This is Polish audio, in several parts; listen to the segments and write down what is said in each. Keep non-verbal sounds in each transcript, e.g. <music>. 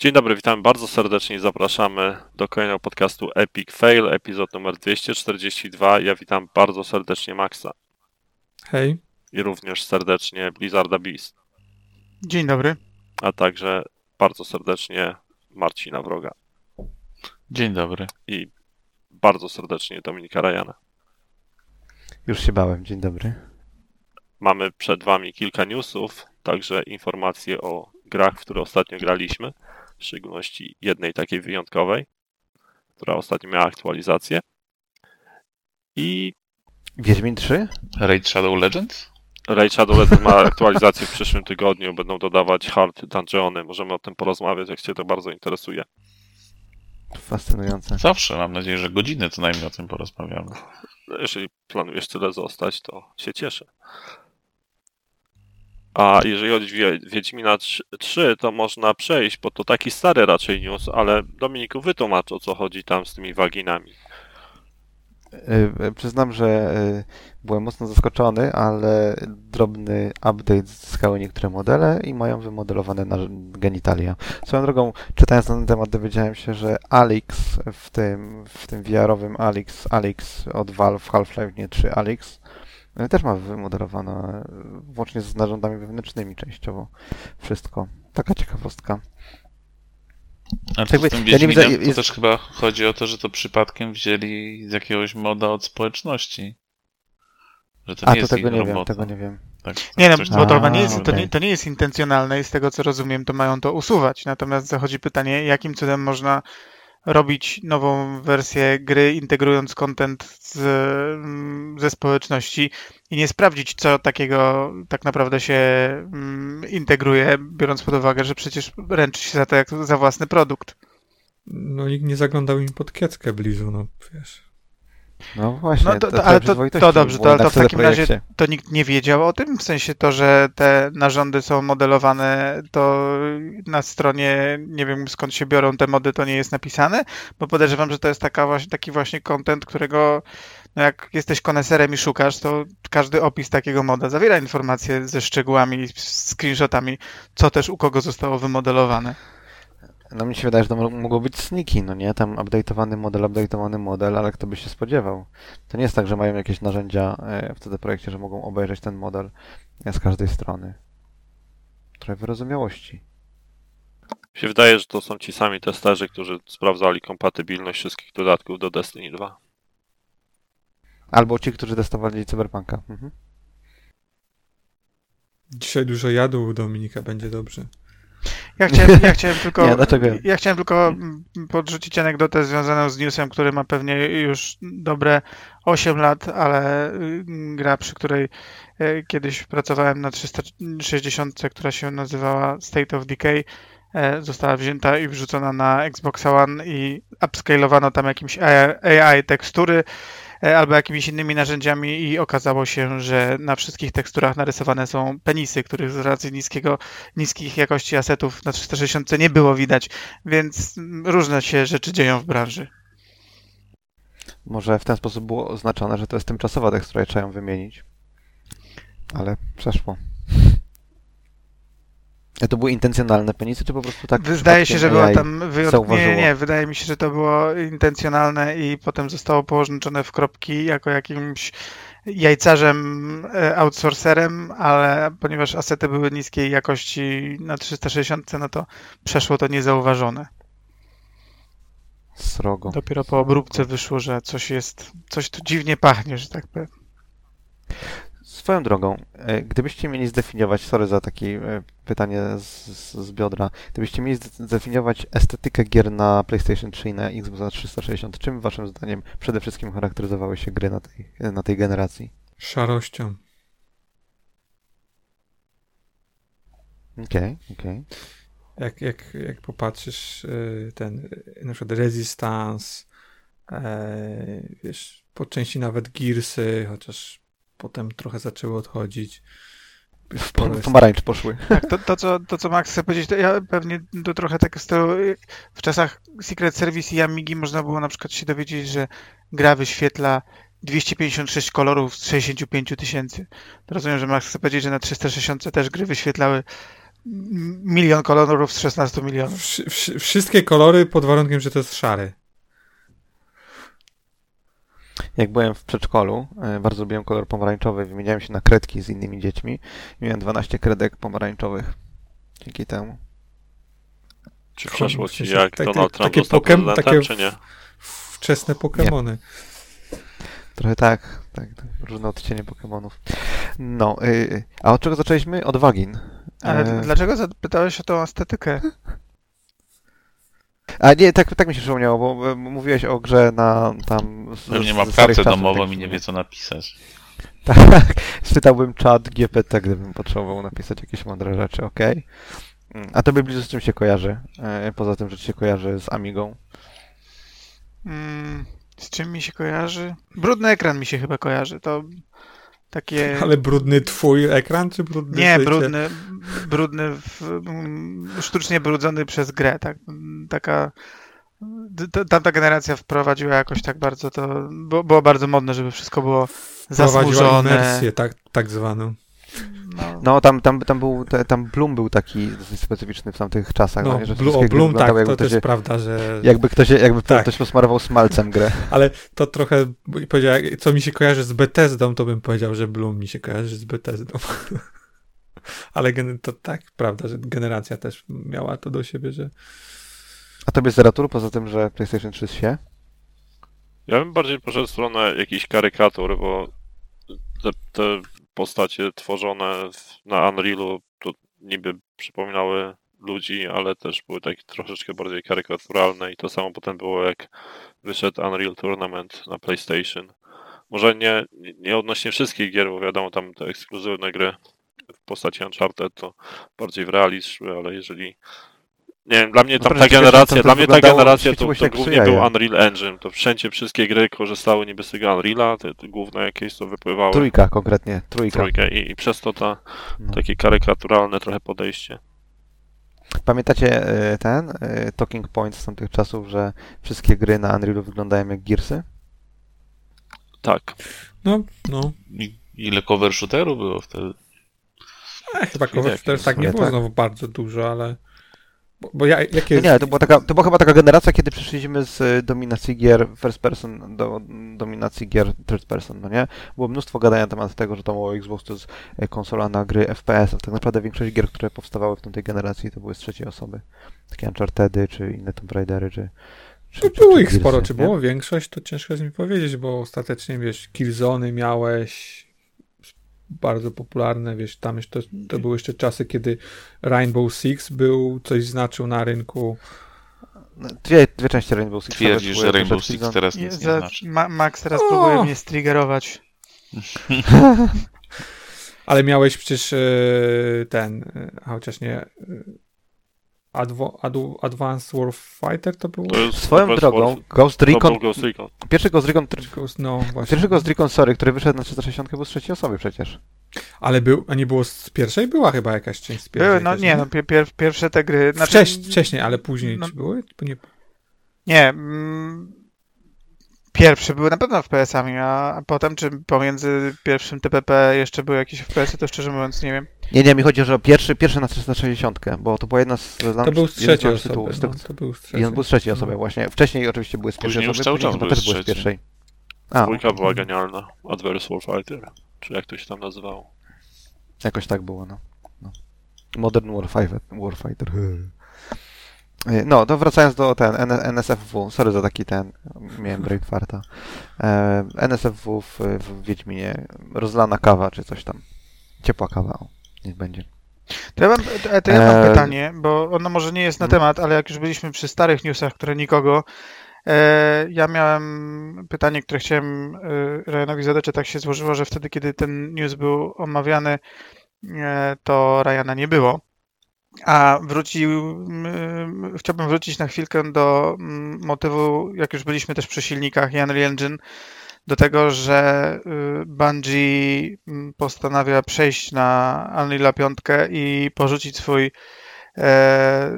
Dzień dobry, witamy bardzo serdecznie i zapraszamy do kolejnego podcastu Epic Fail, epizod numer 242. Ja witam bardzo serdecznie Maxa Hej. i również serdecznie Blizzarda Beast, Dzień dobry. a także bardzo serdecznie Marcina Wroga Dzień dobry. i bardzo serdecznie Dominika Rajana. Już się bałem, dzień dobry. Mamy przed Wami kilka newsów, także informacje o grach, w które ostatnio graliśmy, w szczególności jednej takiej wyjątkowej, która ostatnio miała aktualizację. I Wiedźmin 3? Raid Shadow Legends? Raid Shadow Legends ma aktualizację w przyszłym tygodniu, będą dodawać hard dungeony, możemy o tym porozmawiać, jak Cię to bardzo interesuje. Fascynujące. Zawsze, mam nadzieję, że godzinę co najmniej o tym porozmawiamy. Jeżeli planujesz tyle zostać, to się cieszę. A jeżeli chodzi o Wie- Wiedźmina 3, 3, to można przejść, bo to taki stary raczej news, ale Dominiku wytłumacz o co chodzi tam z tymi waginami. Y, y, Przyznam, że y, byłem mocno zaskoczony, ale drobny update zyskały niektóre modele i mają wymodelowane genitalia. Swoją drogą, czytając na ten temat, dowiedziałem się, że Alix w tym, w tym VR-owym Alix, Alix od Valve Half-Life nie 3 Alix y, też ma wymodelowane, y, włącznie z narządami wewnętrznymi częściowo. Wszystko. Taka ciekawostka. A z tym ja nie widzę- jest- to też chyba chodzi o to, że to przypadkiem wzięli z jakiegoś moda od społeczności. Że to A, nie to jest tego ich nie wiem, tego nie wiem. Tak, Nie no, bo to nie A, jest, to, nie, to nie jest intencjonalne i z tego co rozumiem, to mają to usuwać. Natomiast zachodzi pytanie, jakim cudem można robić nową wersję gry, integrując content z, mm, ze społeczności i nie sprawdzić, co takiego tak naprawdę się mm, integruje, biorąc pod uwagę, że przecież ręczy się za to jak za własny produkt. No nikt nie zaglądał im pod kieckę blizu, no wiesz. No właśnie, No to- to- ale to- to dobrze, to- to w takim razie- Projekcie. To nikt nie wiedział o tym? W sensie to, że te narządy są modelowane, to na stronie, nie wiem skąd się biorą te mody, to nie jest napisane? Bo podejrzewam, że to jest taka właśnie, taki właśnie content, którego no jak jesteś koneserem i szukasz, to każdy opis takiego moda zawiera informacje ze szczegółami, z screenshotami, co też u kogo zostało wymodelowane. No mi się wydaje, że to mo- mogło być sneaky, no nie? Tam update'owany model, update'owany model, ale kto by się spodziewał? To nie jest tak, że mają jakieś narzędzia e, w CD Projekcie, że mogą obejrzeć ten model e, z każdej strony. Trochę wyrozumiałości. Mi się wydaje, że to są ci sami testerzy, którzy sprawdzali kompatybilność wszystkich dodatków do Destiny 2. Albo ci, którzy testowali Cyberpunka. Mhm. Dzisiaj dużo jadł u Dominika, będzie dobrze. Ja chciałem, ja chciałem <laughs> tylko, Nie, dlaczego? ja chciałem tylko podrzucić anegdotę związaną z newsem, który ma pewnie już dobre 8 lat, ale y, gra, przy której y, kiedyś pracowałem na 360, która się nazywała State of Decay, e, została wzięta i wrzucona na Xbox One i upscalowano tam jakimś AI tekstury albo jakimiś innymi narzędziami i okazało się, że na wszystkich teksturach narysowane są penisy, których z racji niskiego niskich jakości asetów na 360 nie było widać, więc różne się rzeczy dzieją w branży. Może w ten sposób było oznaczone, że to jest tymczasowa tekstura i trzeba ją wymienić. Ale przeszło. A to były intencjonalne penisy, czy po prostu tak Wydaje się, że AI tam wyjątkowo. Nie, nie, wydaje mi się, że to było intencjonalne i potem zostało połączone w kropki jako jakimś jajcarzem, e, outsourcerem, ale ponieważ asety były niskiej jakości na 360, no to przeszło to niezauważone. Srogo. Dopiero po obróbce wyszło, że coś jest, coś tu dziwnie pachnie, że tak powiem. Swoją drogą, e, gdybyście mieli zdefiniować, sorry za takie e, pytanie z, z, biodra, gdybyście mieli zde- zdefiniować estetykę gier na PlayStation 3 i na Xbox 360, czym waszym zdaniem przede wszystkim charakteryzowały się gry na tej, na tej generacji? Szarością. Okej, okej. Jak, jak, jak popatrzysz ten, na przykład Resistance, e, wiesz, po części nawet Gearsy, chociaż potem trochę zaczęły odchodzić. Jest- pomarańcz poszły. Tak, to, to, co, to co Max chce powiedzieć, to ja pewnie to trochę tak z stylu, y, w czasach Secret Service i Amigi można było na przykład się dowiedzieć, że gra wyświetla 256 kolorów z 65 tysięcy. Rozumiem, że Max chce powiedzieć, że na 360 też gry wyświetlały milion kolorów z 16 milionów. Wszy, wszystkie kolory pod warunkiem, że to jest szary. Jak byłem w przedszkolu, e, bardzo lubiłem kolor pomarańczowy, wymieniałem się na kredki z innymi dziećmi miałem 12 kredek pomarańczowych. Dzięki temu. Czy przeszło W ci jak takie- Donald Trump takie został Pokem- takie- czy nie? Wczesne Pokemony. Trochę tak, tak, tak różne odcienie Pokemonów. No, y, a od czego zaczęliśmy? Od wagin. Ale E, dlaczego zapytałeś o tą estetykę? <laughs> A nie, tak, tak mi się przypomniało, bo mówiłeś o grze na tam... z- Pewnie z- ma pracę domową tak i nie wie co napisać. <laughs> Tak, czytałbym czat GPT, gdybym potrzebował napisać jakieś mądre rzeczy, okej. Mm, A tobie bliżej z czym się kojarzy? E, Poza tym, że ci się kojarzy z Amigą. Mm, z czym mi się kojarzy? Brudny ekran mi się chyba kojarzy. To takie. Ale brudny twój ekran, czy brudny Nie, życie? brudny, brudny, w, mm, sztucznie brudzony przez grę, tak. Taka. Tamta generacja wprowadziła jakoś tak bardzo to. Było bardzo modne, żeby wszystko było zasłużone. imersję, tak, tak zwaną. No, No, tam, tam, tam był, tam Bloom był taki dosyć specyficzny w tamtych czasach, no, No, nie, że Blu- wszystkie o Bloom, tak, to też ktoś, prawda, że... jakby ktoś, jakby Tak. ktoś posmarował smalcem grę. <laughs> Ale to trochę, powiedział, co mi się kojarzy z Bethesdą, to bym powiedział, że Bloom mi się kojarzy z Bethesdą. <laughs> Ale to tak, prawda, że generacja też miała to do siebie, że A tobie Zeratur, poza tym, że PlayStation 3 się? Ja bym bardziej poszedł w stronę jakichś karykatur, bo te, te postacie tworzone w, na Unrealu to niby przypominały ludzi, ale też były takie troszeczkę bardziej karykaturalne i to samo potem było jak wyszedł Unreal Tournament na PlayStation. Może nie, nie odnośnie wszystkich gier, bo wiadomo, tam te ekskluzywne gry w postaci Uncharted to bardziej w realizm ale jeżeli nie wiem, dla mnie tam ta generacja, to dla mnie ta generacja to, to głównie był. Unreal Engine. To wszędzie wszystkie gry korzystały niby z tego Unreala, te, te główne jakieś to wypływały. Trójka konkretnie, trójka. Trójkę i, i przez to ta, No. takie karykaturalne trochę podejście. Pamiętacie e, ten e, talking point z tamtych czasów, że wszystkie gry na Unrealu wyglądają jak Gearsy? Tak. no, no. I ile cover shooteru było wtedy? E, chyba cover też tak nie było tak. znowu bardzo dużo, ale bo, bo ja, jakie No nie, to była, taka, to była chyba taka generacja, kiedy przeszliśmy z e, dominacji gier first person do dominacji gier third person, no nie? Było mnóstwo gadania na temat tego, że to o Xbox to jest e, konsola na gry FPS, a tak naprawdę większość gier, które powstawały w tamtej generacji, to były z trzeciej osoby. Takie Unchartedy, czy inne Tomb Raidery, czy... czy, No czy- było czy ich Gearsy, sporo, czy nie? było większość, to ciężko jest mi powiedzieć, bo ostatecznie, wiesz, Killzony miałeś bardzo popularne, wiesz, tam jeszcze, to były jeszcze czasy, kiedy Rainbow Six był, coś znaczył na rynku. No, Dwie, dwie części Rainbow Six. Twierdzisz, że Rainbow Six teraz nic nie znaczy. Ma, Max teraz O! próbuje mnie striggerować. <laughs> Ale miałeś przecież e, ten, e, chociaż nie, Advo, Adu, Advanced Warfighter to było? To Swoją drogą, Ghost Recon, Ghost Recon. pierwszy Ghost Recon, który- No właśnie. pierwszy Ghost Recon, sorry, który wyszedł na 360 był z trzeciej osoby przecież. Ale był, a nie było z pierwszej? Była chyba jakaś część z pierwszej. Były, no też, nie, no pier, pier, pierwsze te gry. znaczy- Wcześ, wcześniej, ale później No- czy były? Nie, Nie. Mm, pierwsze były na pewno FPS-ami, a, a potem, czy pomiędzy pierwszym TPP jeszcze były jakieś FPS-y, to szczerze mówiąc nie wiem. Nie, nie, mi chodzi o że pierwszy, pierwszy na 360, bo to była jedna z to był z trzeciej osoby. Z tych- No, to był z trzeciej. był z trzeciej osoby No. właśnie. Wcześniej oczywiście były z pierwszej Później już osoby, cały też były z pierwszej. A, Dwójka była genialna. Adverse Warfighter. Czy jak to się tam nazywało. jakoś tak było, no. no. Modern Warfighter. Warfighter. E, No, to wracając do ten NSFW, sorry za taki ten, miałem break farta. E, NSFW w, w Wiedźminie, rozlana kawa czy coś tam. Ciepła kawa, o, niech będzie. To ja mam, to, ja mam Eee, pytanie, bo ono może nie jest na mhm. temat, ale jak już byliśmy przy starych newsach, które nikogo, e, ja miałem pytanie, które chciałem e, Ryanowi zadać, a tak się złożyło, że wtedy, kiedy ten news był omawiany, e, to Ryana nie było. A wrócił, mm, chciałbym wrócić na chwilkę do mm, motywu, jak już byliśmy też przy silnikach i Unreal Engine, do tego, że y, Bungie mm, postanawia przejść na Unreal 5 i porzucić swój e,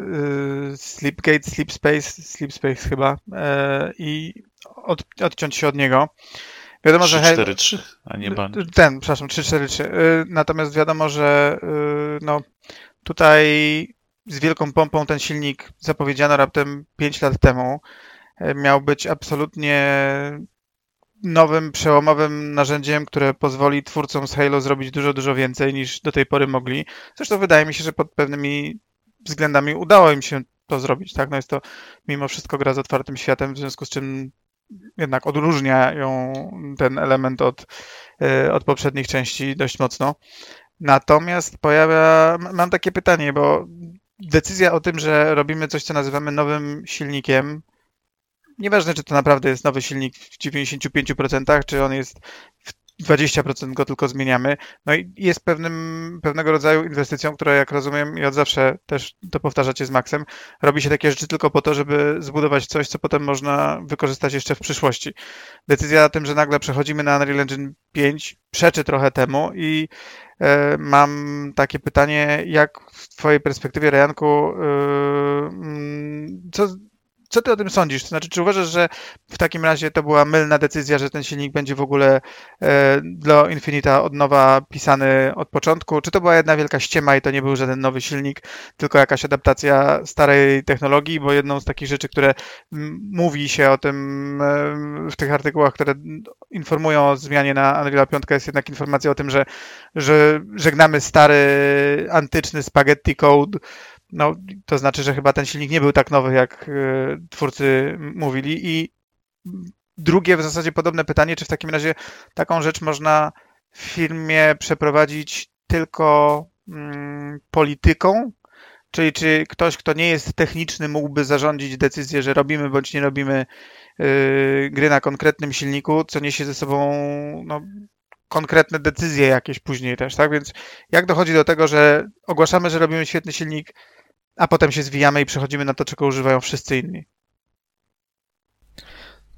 y, Sleepgate, Sleep Space, Sleep Space chyba e, i od, odciąć się od niego. Wiadomo, że Halo- 3-4-3, a nie ban. ten, przepraszam, 343. Y, Natomiast wiadomo, że y, no, Tutaj z wielką pompą ten silnik zapowiedziano raptem 5 lat temu. E, Miał być absolutnie nowym, przełomowym narzędziem, które pozwoli twórcom z Halo zrobić dużo, dużo więcej niż do tej pory mogli. Zresztą wydaje mi się, że pod pewnymi względami udało im się to zrobić. Tak? No jest to mimo wszystko gra z otwartym światem, w związku z czym jednak odróżnia ją ten element od, e, od poprzednich części dość mocno. Natomiast pojawia, mam takie pytanie, bo decyzja o tym, że robimy coś, co nazywamy nowym silnikiem, nieważne, czy to naprawdę jest nowy silnik w 95%, czy on jest w 20% go tylko zmieniamy, no i jest pewnym, pewnego rodzaju inwestycją, która jak rozumiem i od zawsze też to powtarzacie z Maxem, robi się takie rzeczy tylko po to, żeby zbudować coś, co potem można wykorzystać jeszcze w przyszłości. Decyzja o tym, że nagle przechodzimy na Unreal Engine 5 przeczy trochę temu i e, mam takie pytanie, jak w twojej perspektywie, Rejanku, e, mm, co, co ty o tym sądzisz? To znaczy, czy uważasz, że w takim razie to była mylna decyzja, że ten silnik będzie w ogóle e, dla Infinita od nowa pisany od początku? Czy to była jedna wielka ściema i to nie był żaden nowy silnik, tylko jakaś adaptacja starej technologii? Bo jedną z takich rzeczy, które mówi się o tym e, w tych artykułach, które informują o zmianie na Unreal 5 jest jednak informacja o tym, że, że żegnamy stary, antyczny spaghetti code, no, to znaczy, że chyba ten silnik nie był tak nowy, jak e, twórcy mówili. I drugie w zasadzie podobne pytanie, czy w takim razie taką rzecz można w firmie przeprowadzić tylko mm, polityką? Czyli czy ktoś, kto nie jest techniczny, mógłby zarządzić decyzję, że robimy bądź nie robimy yy, gry na konkretnym silniku, co niesie ze sobą no, konkretne decyzje jakieś później też, tak? Więc jak dochodzi do tego, że ogłaszamy, że robimy świetny silnik, a potem się zwijamy i przechodzimy na to, czego używają wszyscy inni.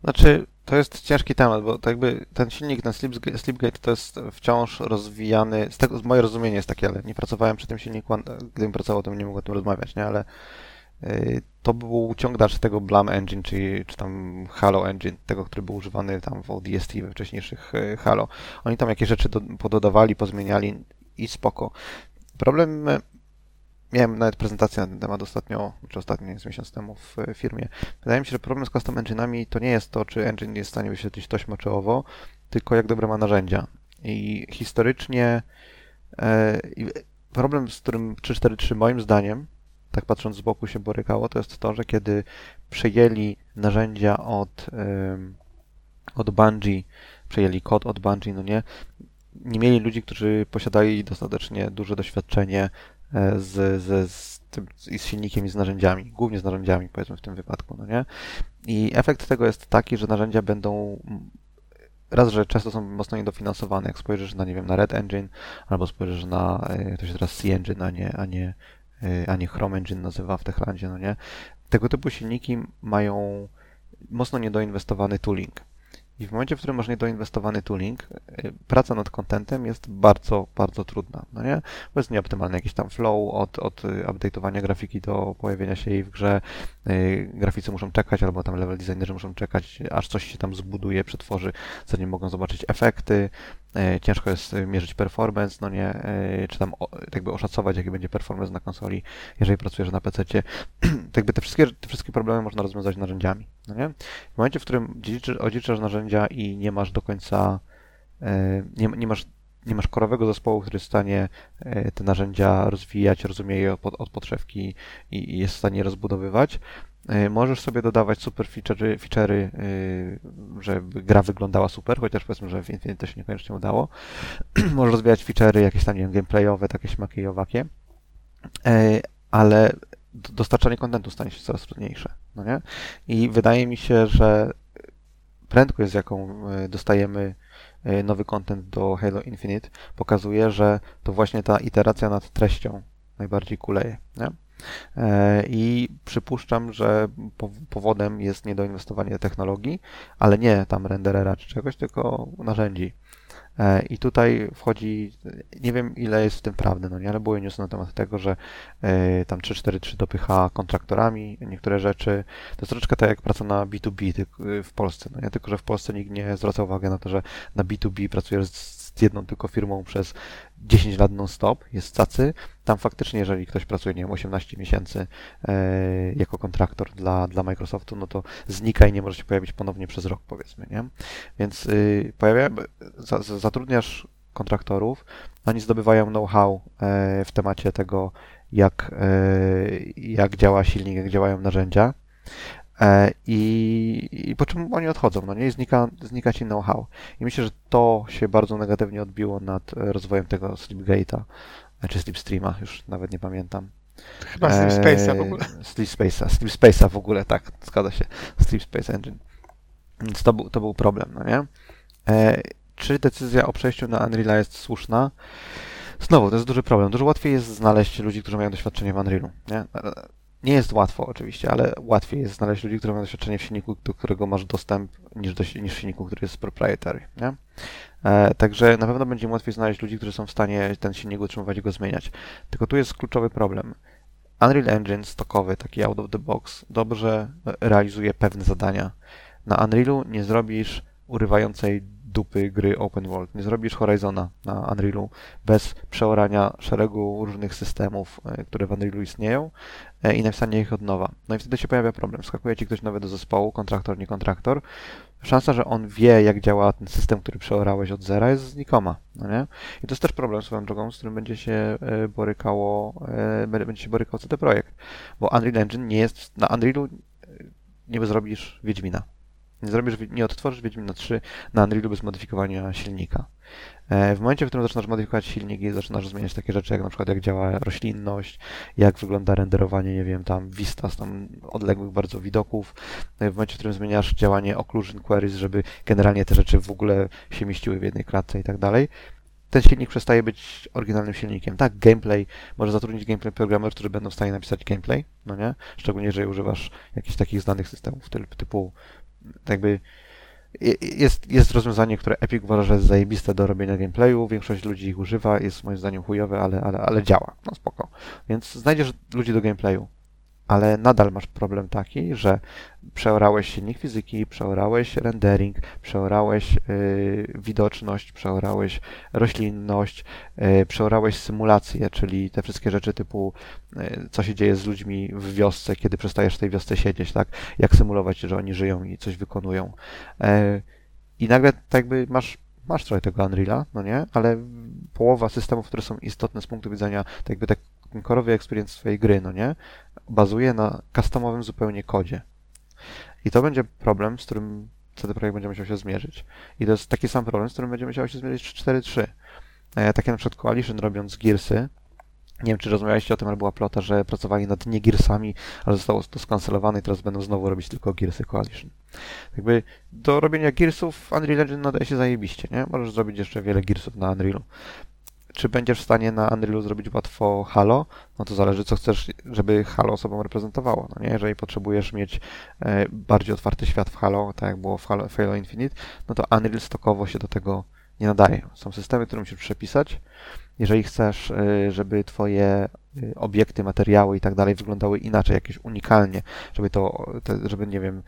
Znaczy, to jest ciężki temat, bo to jakby ten silnik, ten Slipsga- Slipgate to jest wciąż rozwijany, z tego, moje rozumienie jest takie, ale nie pracowałem przy tym silniku, gdybym pracował, to nie mógł o tym rozmawiać, nie, ale y, to był dalszy tego Blam Engine, czy, czy tam Halo Engine, tego, który był używany tam w ODST we wcześniejszych y, Halo. Oni tam jakieś rzeczy do, pododawali, pozmieniali i spoko. Problem, miałem nawet prezentację na ten temat ostatnio, czy ostatnio, jest miesiąc temu w y, firmie. Wydaje mi się, że problem z custom engine'ami to nie jest to, czy engine jest w stanie wyświetlić taśmę czy owo, tylko jak dobre ma narzędzia. I historycznie e, problem, z którym 343 moim zdaniem, tak patrząc z boku się borykało, to jest to, że kiedy przejęli narzędzia od, od Bungie, przejęli kod od Bungie, no nie, nie mieli ludzi, którzy posiadali dostatecznie duże doświadczenie e, z, z, z, tym, z silnikiem i z narzędziami, głównie z narzędziami, powiedzmy w tym wypadku, no nie? I efekt tego jest taki, że narzędzia będą raz, że często są mocno niedofinansowane. Jak spojrzysz na, nie wiem, na Red Engine, albo spojrzysz na, e, to się teraz C Engine, a nie, a nie, e, a nie Chrome Engine nazywa w Techlandzie, no nie? Tego typu silniki mają mocno niedoinwestowany tooling. I w momencie, w którym masz niedoinwestowany tooling, y, praca nad contentem jest bardzo, bardzo trudna, no nie? Bo jest nieoptymalny jakiś tam flow od, od y, update'owania grafiki do pojawienia się jej w grze. Y, Graficy muszą czekać, albo tam level designerzy muszą czekać, aż coś się tam zbuduje, przetworzy, zanim mogą zobaczyć efekty. Y, Ciężko jest y, mierzyć performance, no nie? Czy tam jakby oszacować, jaki będzie performance na konsoli, jeżeli pracujesz na. Tak <clears throat> jakby te wszystkie, te wszystkie problemy można rozwiązać narzędziami, no nie? W momencie, w którym odzieczasz narzędzia i nie masz do końca, nie, nie masz nie masz korowego zespołu, który jest w stanie e, te narzędzia rozwijać, rozumie je od, od podszewki i, jest w stanie rozbudowywać, e, możesz sobie dodawać super feature'y, feature'y e, żeby gra wyglądała super, chociaż powiedzmy, że w Infinite to się niekoniecznie udało. <clears throat> możesz rozwijać feature'y jakieś tam, nie wiem, gameplayowe, takie śmaki i owakie, ale dostarczanie kontentu stanie się coraz trudniejsze, no nie? I wydaje mi się, że prędkość, z jaką dostajemy nowy content do Halo Infinite, pokazuje, że to właśnie ta iteracja nad treścią najbardziej kuleje. Nie? E, I przypuszczam, że pow- powodem jest niedoinwestowanie technologii, ale nie tam renderera czy czegoś, tylko narzędzi. E, I tutaj wchodzi, nie wiem ile jest w tym prawdy, no nie, ale były newsy na temat tego, że e, tam 343 dopycha kontraktorami niektóre rzeczy. To jest troszeczkę tak jak praca na B2B tyk- w Polsce, no nie, tylko że w Polsce nikt nie zwraca uwagi na to, że na B2B pracujesz z jest jedną tylko firmą przez 10 lat non-stop, jest cacy. Tam faktycznie, jeżeli ktoś pracuje, nie wiem, 18 miesięcy e, jako kontraktor dla, dla Microsoftu, no to znika i nie może się pojawić ponownie przez rok, powiedzmy, nie? Więc y, pojawia, za, za, zatrudniasz kontraktorów, oni zdobywają know-how e, w temacie tego, jak, e, jak działa silnik, jak działają narzędzia. E, I, I po czym oni odchodzą, no nie? I znika, znika ci know-how. I myślę, że to się bardzo negatywnie odbiło nad e, rozwojem tego Sleepgate'a, czy Sleepstreama, już nawet nie pamiętam. Chyba Sleep Space'a w ogóle. Sleep Space'a, Sleep Space'a w ogóle, tak, zgadza się. Sleep Space Engine. Więc to był, to był problem, no nie? E, czy decyzja o przejściu na Unreal'a jest słuszna? Znowu, to jest duży problem. Dużo łatwiej jest znaleźć ludzi, którzy mają doświadczenie w Unrealu. Nie? Nie jest łatwo oczywiście, ale łatwiej jest znaleźć ludzi, którzy mają doświadczenie w silniku, do którego masz dostęp, niż, do, niż w silniku, który jest proprietary. Nie? E, także na pewno będzie łatwiej znaleźć ludzi, którzy są w stanie ten silnik utrzymywać i go zmieniać. Tylko tu jest kluczowy problem. Unreal Engine stokowy, taki out of the box, dobrze realizuje pewne zadania. Na Unrealu nie zrobisz urywającej dupy gry open world. Nie zrobisz Horizona na Unrealu bez przeorania szeregu różnych systemów, e, które w Unrealu istnieją e, i napisania ich od nowa. No i wtedy się pojawia problem. Skakuje ci ktoś nowy do zespołu, kontraktor, nie kontraktor. Szansa, że on wie, jak działa ten system, który przeorałeś od zera, jest znikoma. No nie? I to jest też problem swoją drogą, z którym będzie się e, borykało, będzie się borykał CD Projekt. Bo Unreal Engine nie jest, na Unrealu nie zrobisz Wiedźmina. Nie zrobisz, nie odtworzysz Wiedźmina 3 na Unrealu bez modyfikowania silnika. E, w momencie, w którym zaczynasz modyfikować silnik i zaczynasz zmieniać takie rzeczy, jak na przykład jak działa roślinność, jak wygląda renderowanie, nie wiem, tam vistas, tam odległych bardzo widoków, e, w momencie, w którym zmieniasz działanie occlusion queries, żeby generalnie te rzeczy w ogóle się mieściły w jednej klatce i tak dalej, ten silnik przestaje być oryginalnym silnikiem. Tak, gameplay, może zatrudnić gameplay programmerów, którzy będą w stanie napisać gameplay, no nie? Szczególnie, jeżeli używasz jakichś takich znanych systemów typu jakby jest, jest rozwiązanie, które Epic uważa, że jest zajebiste do robienia gameplayu, większość ludzi ich używa, jest moim zdaniem chujowe, ale, ale, ale działa, no spoko. Więc znajdziesz ludzi do gameplayu ale nadal masz problem taki, że przeorałeś silnik fizyki, przeorałeś rendering, przeorałeś y, widoczność, przeorałeś roślinność, y, przeorałeś symulację, czyli te wszystkie rzeczy typu y, co się dzieje z ludźmi w wiosce, kiedy przestajesz w tej wiosce siedzieć, tak? Jak symulować, że oni żyją i coś wykonują. I nagle tak jakby masz masz trochę tego Unreal'a, no nie? Ale połowa systemów, które są istotne z punktu widzenia tak jakby tak korowy experience swojej gry, no nie? Bazuje na customowym zupełnie kodzie. I to będzie problem, z którym CD Projekt będzie musiał się zmierzyć. I to jest taki sam problem, z którym będzie musiał się zmierzyć 4.3. E, takie na przykład Coalition robiąc Gearsy, nie wiem, czy rozmawialiście o tym, ale była plota, że pracowali nad nie Gearsami, ale zostało to skancelowane i teraz będą znowu robić tylko Gearsy Coalition. Jakby do robienia Gearsów Unreal Engine nadaje się zajebiście, nie? Możesz zrobić jeszcze wiele Gearsów na Unrealu czy będziesz w stanie na Unrealu zrobić łatwo Halo, no to zależy, co chcesz, żeby Halo osobą reprezentowało. No nie? Jeżeli potrzebujesz mieć e, bardziej otwarty świat w Halo, tak jak było w Halo, w Halo Infinite, no to Unreal stokowo się do tego nie nadaje. Są systemy, które musisz przepisać. Jeżeli chcesz, e, żeby twoje e, obiekty, materiały i tak dalej wyglądały inaczej, jakieś unikalnie, żeby to, żeby, nie wiem,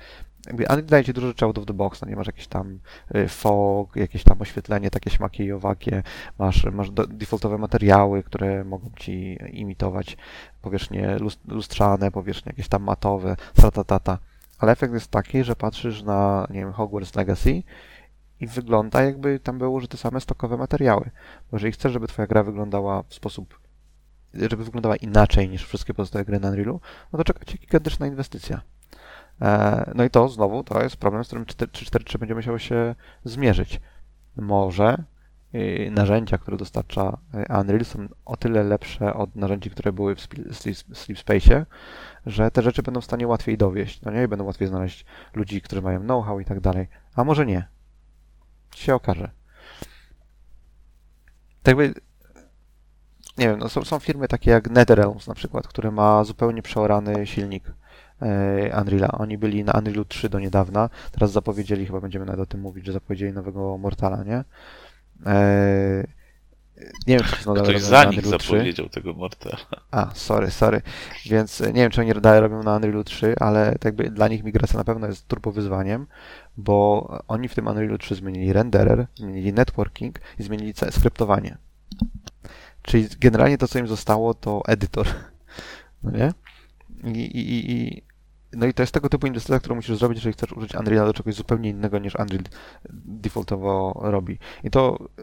jakby daje ci dużo rzeczy out of the box, no nie masz jakieś tam y, fog, jakieś tam oświetlenie, takie śmaki i owakie, masz, masz defaultowe materiały, które mogą ci imitować powierzchnie lustrzane, powierzchnie jakieś tam matowe, tata, ale efekt jest taki, że patrzysz na, nie wiem, Hogwarts Legacy i wygląda jakby tam były użyte same stokowe materiały. Bo jeżeli chcesz, żeby twoja gra wyglądała w sposób żeby wyglądała inaczej niż wszystkie pozostałe gry na Unrealu, no to czeka cię gigantyczna inwestycja. E, no i to znowu to jest problem, z którym 343 będzie musiało się zmierzyć. Może y, narzędzia, które dostarcza y, Unreal są o tyle lepsze od narzędzi, które były w Sleep Space, że te rzeczy będą w stanie łatwiej dowieść, no nie? I będą łatwiej znaleźć ludzi, którzy mają know-how i tak dalej. A może nie. Się okaże. Tak by nie wiem, no są, są firmy takie jak NetherRealms na przykład, które ma zupełnie przeorany silnik Unreala. Oni byli na Unrealu 3 do niedawna. Teraz zapowiedzieli, chyba będziemy nawet o tym mówić, że zapowiedzieli nowego Mortala, nie? E, Nie wiem, czy nadal Ktoś za nich Unrealu 3. zapowiedział tego Mortala. A, sorry, sorry. Więc e, nie wiem, czy oni dalej robią na Unrealu 3, ale tak jakby dla nich migracja na pewno jest turbo wyzwaniem, bo oni w tym Unrealu 3 zmienili renderer, zmienili networking i zmienili skryptowanie. Czyli generalnie to, co im zostało, to edytor. <laughs> No nie? I, i, i, no i to jest tego typu inwestycja, którą musisz zrobić, jeżeli chcesz użyć Unreala do czegoś zupełnie innego niż Unreal defaultowo robi. I to, e,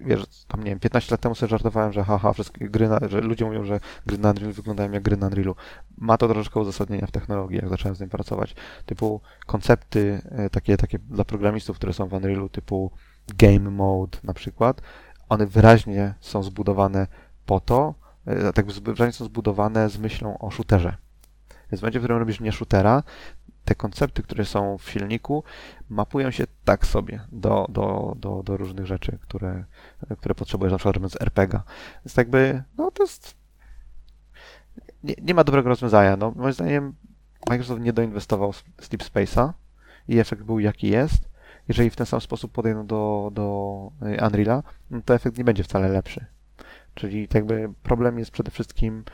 wiesz, tam nie wiem, 15 lat temu sobie żartowałem, że haha, wszystkie gry, na, że ludzie mówią, że gry na Unreal wyglądają jak gry na Unrealu. Ma to troszeczkę uzasadnienia w technologii, jak zacząłem z tym pracować. Typu koncepty e, takie, takie dla programistów, które są w Unrealu, typu game mode na przykład, one wyraźnie są zbudowane po to, e, tak wyraźnie są zbudowane z myślą o shooterze. Więc w momencie, w którym robisz nie shootera, te koncepty, które są w silniku, mapują się tak sobie do, do, do, do różnych rzeczy, które, które potrzebujesz, na przykład robiąc RPGa. Więc jakby, no to jest... Nie, nie ma dobrego rozwiązania. No, moim zdaniem Microsoft nie doinwestował w Sleep Space'a i efekt był jaki jest. Jeżeli w ten sam sposób podejdą do, do Unreal'a, no to efekt nie będzie wcale lepszy. Czyli tak jakby problem jest przede wszystkim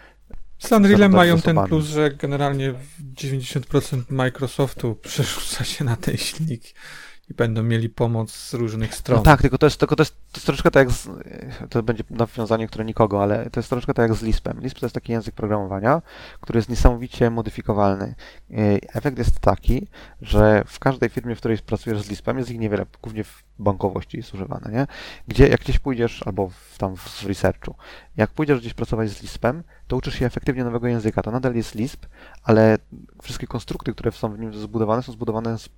Z Unrealem Zarządzać mają ten plus, że generalnie 90% Microsoftu przerzuca się na ten silnik i będą mieli pomoc z różnych stron. No tak, tylko to jest, tylko to jest, to jest troszeczkę tak jak z, to będzie nawiązanie, które nikogo, ale to jest troszeczkę tak jak z Lispem. Lisp to jest taki język programowania, który jest niesamowicie modyfikowalny. Efekt jest taki, że w każdej firmie, w której pracujesz z Lispem, jest ich niewiele, głównie w bankowości jest używane, nie? Gdzie jak gdzieś pójdziesz, albo w, tam w researchu, jak pójdziesz gdzieś pracować z Lispem, to uczysz się efektywnie nowego języka. To nadal jest Lisp, ale wszystkie konstrukty, które są w nim zbudowane, są zbudowane z,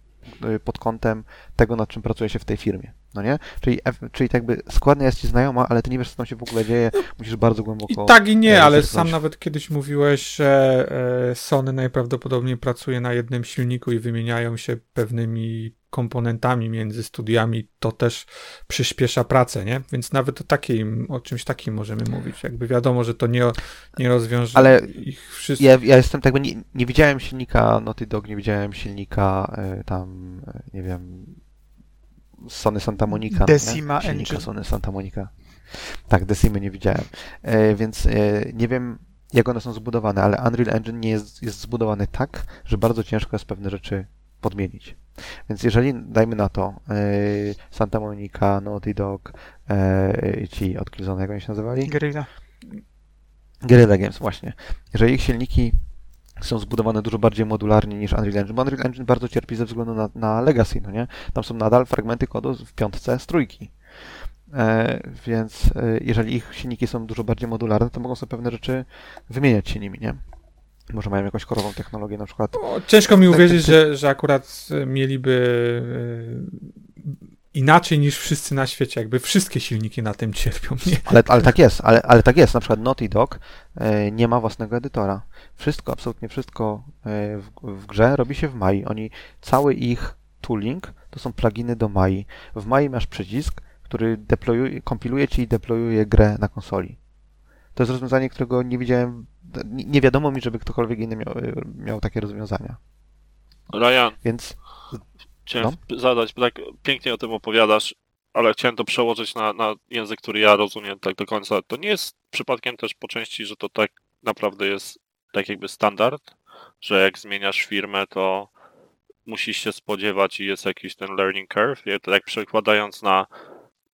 pod kątem tego, nad czym pracuje się w tej firmie. No nie? Czyli, czyli tak jakby składnia jest ci znajoma, ale ty nie wiesz, co tam się w ogóle dzieje, musisz bardzo głęboko... I tak i nie, e, ale sam nawet kiedyś mówiłeś, że e, Sony najprawdopodobniej pracuje na jednym silniku i wymieniają się pewnymi komponentami między studiami, to też przyspiesza pracę, nie? Więc nawet o takim, o czymś takim możemy mówić. Jakby wiadomo, że to nie, nie rozwiąże Ale ich wszystkich. Ja, ja jestem tak, nie, nie widziałem silnika Naughty Dog, nie widziałem silnika e, tam, nie wiem, Sony Santa Monica. Decima nie? Engine. Sony Santa Monica. Tak, Decimy nie widziałem. E, więc e, nie wiem, jak one są zbudowane, ale Unreal Engine nie jest, jest zbudowany tak, że bardzo ciężko jest pewne rzeczy podmienić. Więc jeżeli, dajmy na to, e, Santa Monica, Naughty Dog, e, ci od Killzone, jak oni się nazywali? Guerrilla. Guerrilla Games, właśnie. Jeżeli ich silniki są zbudowane dużo bardziej modularnie niż Unreal Engine, bo Unreal Engine bardzo cierpi ze względu na, na legacy, no nie? Tam są nadal fragmenty kodu w piątce z trójki. E, więc e, jeżeli ich silniki są dużo bardziej modularne, to mogą sobie pewne rzeczy wymieniać się nimi, nie? Może mają jakąś korową technologię, na przykład. O, ciężko mi uwierzyć, że, że akurat e, mieliby e, inaczej niż wszyscy na świecie. Jakby wszystkie silniki na tym cierpią. Nie? Ale, ale tak jest, ale, ale tak jest. Na przykład Naughty Dog e, nie ma własnego edytora. Wszystko, absolutnie wszystko e, w, w grze robi się w Mai. Oni, cały ich tooling to są pluginy do Mai. W Mai masz przycisk, który deployuje, kompiluje ci i deployuje grę na konsoli. To jest rozwiązanie, którego nie widziałem, nie, nie wiadomo mi, żeby ktokolwiek inny miał, miał takie rozwiązania. Ryan, Więc chciałem zadać, bo tak pięknie o tym opowiadasz, ale chciałem to przełożyć na, na język, który ja rozumiem tak do końca. To nie jest przypadkiem też po części, że to tak naprawdę jest tak jakby standard, że jak zmieniasz firmę, to musisz się spodziewać i jest jakiś ten learning curve. Ja to tak przekładając na,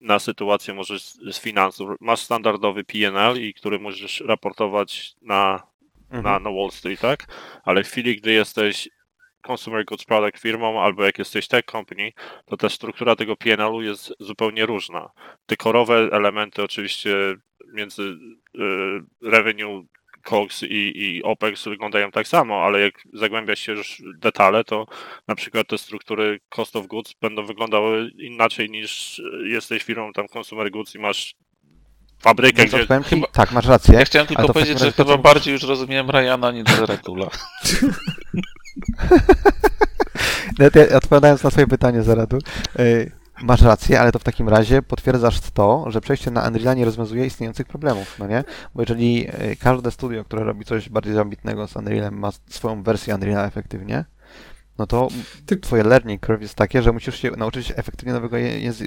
na sytuację może z, z finansów. Masz standardowy P&L i który możesz raportować na na, mhm. na Wall Street, tak? Ale w chwili, gdy jesteś consumer goods product firmą albo jak jesteś tech company, to ta struktura tego PNL-u jest zupełnie różna. Te korowe elementy oczywiście między y, revenue, COGS i, i OPEX wyglądają tak samo, ale jak zagłębiasz się już w detale, to na przykład te struktury cost of goods będą wyglądały inaczej niż jesteś firmą tam consumer goods i masz fabrykę, gdzie odpowiem ci, chyba- tak, masz rację. Ja chciałem tylko powiedzieć, że chyba bardziej już rozumiem Ryana niż Zeretula. <laughs> <laughs> Odpowiadając na swoje pytanie, Zaradu, y, masz rację, ale to w takim razie potwierdzasz to, że przejście na Unreala nie rozwiązuje istniejących problemów, no nie? Bo jeżeli y, każde studio, które robi coś bardziej ambitnego z Unrealem, ma swoją wersję Unreala efektywnie, no to Ty- twoje learning curve jest takie, że musisz się nauczyć efektywnie nowego,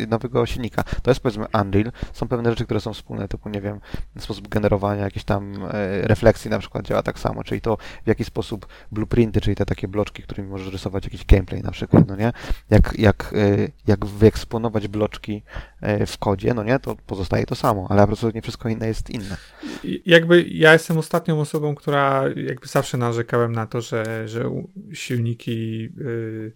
nowego silnika. To jest powiedzmy Unreal. Są pewne rzeczy, które są wspólne, typu nie wiem, sposób generowania jakiejś tam e, refleksji na przykład działa tak samo, czyli to w jaki sposób blueprinty, czyli te takie bloczki, którymi możesz rysować jakiś gameplay na przykład, no nie? Jak, jak, e, jak wyeksponować bloczki w kodzie, no nie? To pozostaje to samo, ale absolutnie wszystko inne jest inne. Jakby ja jestem ostatnią osobą, która jakby zawsze narzekałem na to, że, że silniki y,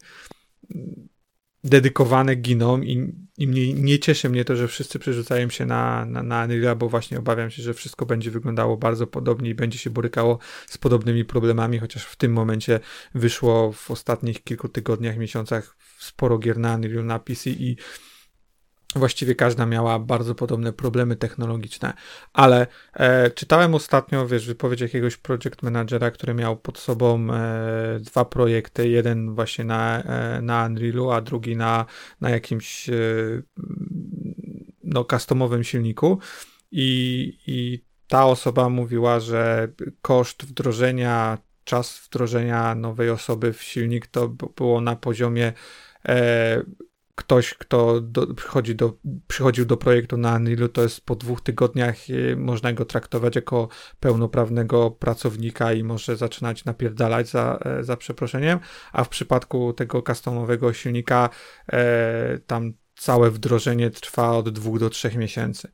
dedykowane giną i, i mnie, nie cieszy mnie to, że wszyscy przerzucają się na, na, na bo właśnie obawiam się, że wszystko będzie wyglądało bardzo podobnie i będzie się borykało z podobnymi problemami, chociaż w tym momencie wyszło w ostatnich kilku tygodniach, miesiącach sporo gier na Unreal, na PC i właściwie każda miała bardzo podobne problemy technologiczne. Ale e, czytałem ostatnio, wiesz, wypowiedź jakiegoś project managera, który miał pod sobą e, dwa projekty, jeden właśnie na, e, na Unrealu, a drugi na, na jakimś e, no, customowym silniku i, i ta osoba mówiła, że koszt wdrożenia, czas wdrożenia nowej osoby w silnik to było na poziomie e, ktoś, kto do, przychodzi do, przychodził do projektu na Unrealu, to jest po dwóch tygodniach e, można go traktować jako pełnoprawnego pracownika i może zaczynać napierdalać za, e, za przeproszeniem, a w przypadku tego customowego silnika e, tam całe wdrożenie trwa od dwóch do trzech miesięcy.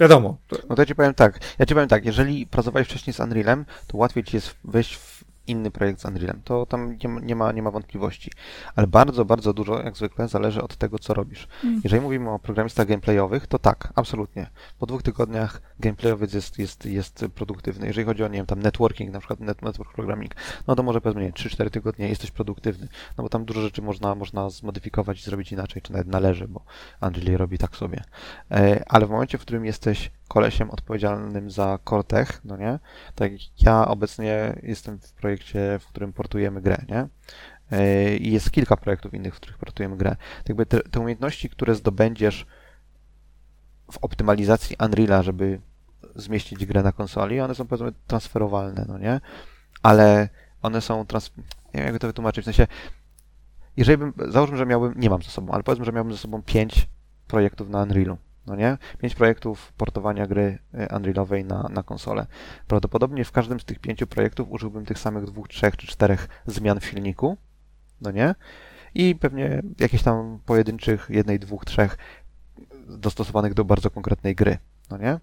Wiadomo, to, No to ja ci powiem tak, ja ci powiem tak, jeżeli pracowałeś wcześniej z Unrealem, to łatwiej ci jest wejść w inny projekt z Unrealem. To tam nie ma, nie ma, nie ma wątpliwości. Ale bardzo, bardzo dużo, jak zwykle, zależy od tego, co robisz. Mm. Jeżeli mówimy o programistach gameplayowych, to tak, absolutnie. Po dwóch tygodniach gameplayowiec jest, jest, jest produktywny. Jeżeli chodzi o, nie wiem, tam networking, na przykład net, network programming, no to może powiedzmy, nie, 3-4 tygodnie jesteś produktywny. No bo tam dużo rzeczy można, można zmodyfikować i zrobić inaczej, czy nawet należy, bo Unreal robi tak sobie. E, Ale w momencie, w którym jesteś kolesiem odpowiedzialnym za Cortech, no nie? Tak ja obecnie jestem w projekcie, w którym portujemy grę, nie? E, I jest kilka projektów innych, w których portujemy grę. Tak jakby te, te umiejętności, które zdobędziesz w optymalizacji Unreala, żeby zmieścić grę na konsoli, one są powiedzmy transferowalne, no nie? Ale one są trans... Nie wiem, jak to wytłumaczyć, w sensie jeżeli bym, załóżmy, że miałbym, nie mam ze sobą, ale powiedzmy, że miałbym ze sobą pięć projektów na Unrealu, no nie? Pięć projektów portowania gry e, Unrealowej na, na konsolę. Prawdopodobnie w każdym z tych pięciu projektów użyłbym tych samych dwóch, trzech czy czterech zmian w silniku, no nie? I pewnie jakichś tam pojedynczych, jednej, dwóch, trzech dostosowanych do bardzo konkretnej gry, no nie?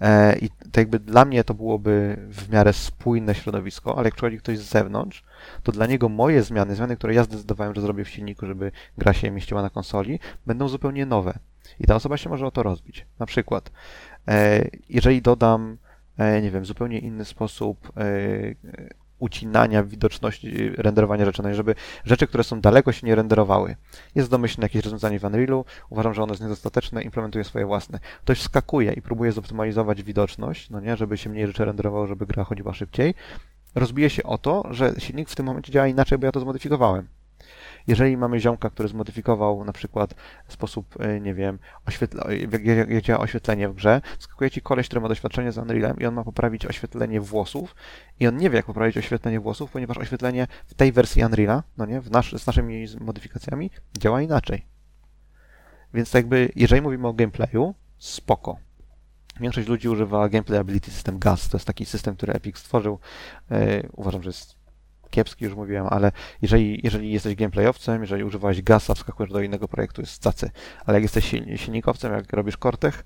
E, I to jakby dla mnie to byłoby w miarę spójne środowisko, ale jak przychodzi ktoś z zewnątrz, to dla niego moje zmiany, zmiany, które ja zdecydowałem, że zrobię w silniku, żeby gra się mieściła na konsoli, będą zupełnie nowe. I ta osoba się może o to rozbić. Na przykład, e, jeżeli dodam, e, nie wiem, zupełnie inny sposób e, ucinania widoczności renderowania rzeczy, no żeby rzeczy, które są daleko się nie renderowały. Jest domyślne jakieś rozwiązanie w Unrealu, uważam, że ono jest niedostateczne, implementuję swoje własne. Ktoś skakuje i próbuje zoptymalizować widoczność, no nie, żeby się mniej rzeczy renderowało, żeby gra chodziła szybciej. Rozbije się o to, że silnik w tym momencie działa inaczej, bo ja to zmodyfikowałem. Jeżeli mamy ziomka, który zmodyfikował na przykład sposób, y, nie wiem, oświetla, jak, jak, działa oświetlenie w grze, skakuje ci koleś, który ma doświadczenie z Unrealem i on ma poprawić oświetlenie włosów i on nie wie, jak poprawić oświetlenie włosów, ponieważ oświetlenie w tej wersji Unreala, no nie, w nasz, z naszymi modyfikacjami, działa inaczej. Więc jakby, jeżeli mówimy o gameplayu, spoko. Większość ludzi używa Gameplay Ability System GAS. To jest taki system, który Epic stworzył. Yy, uważam, że jest kiepski, już mówiłem, ale jeżeli, jeżeli jesteś gameplayowcem, jeżeli używałeś GASa, wskakujesz do innego projektu, jest cacy. Ale jak jesteś silni- silnikowcem, jak robisz Cortech,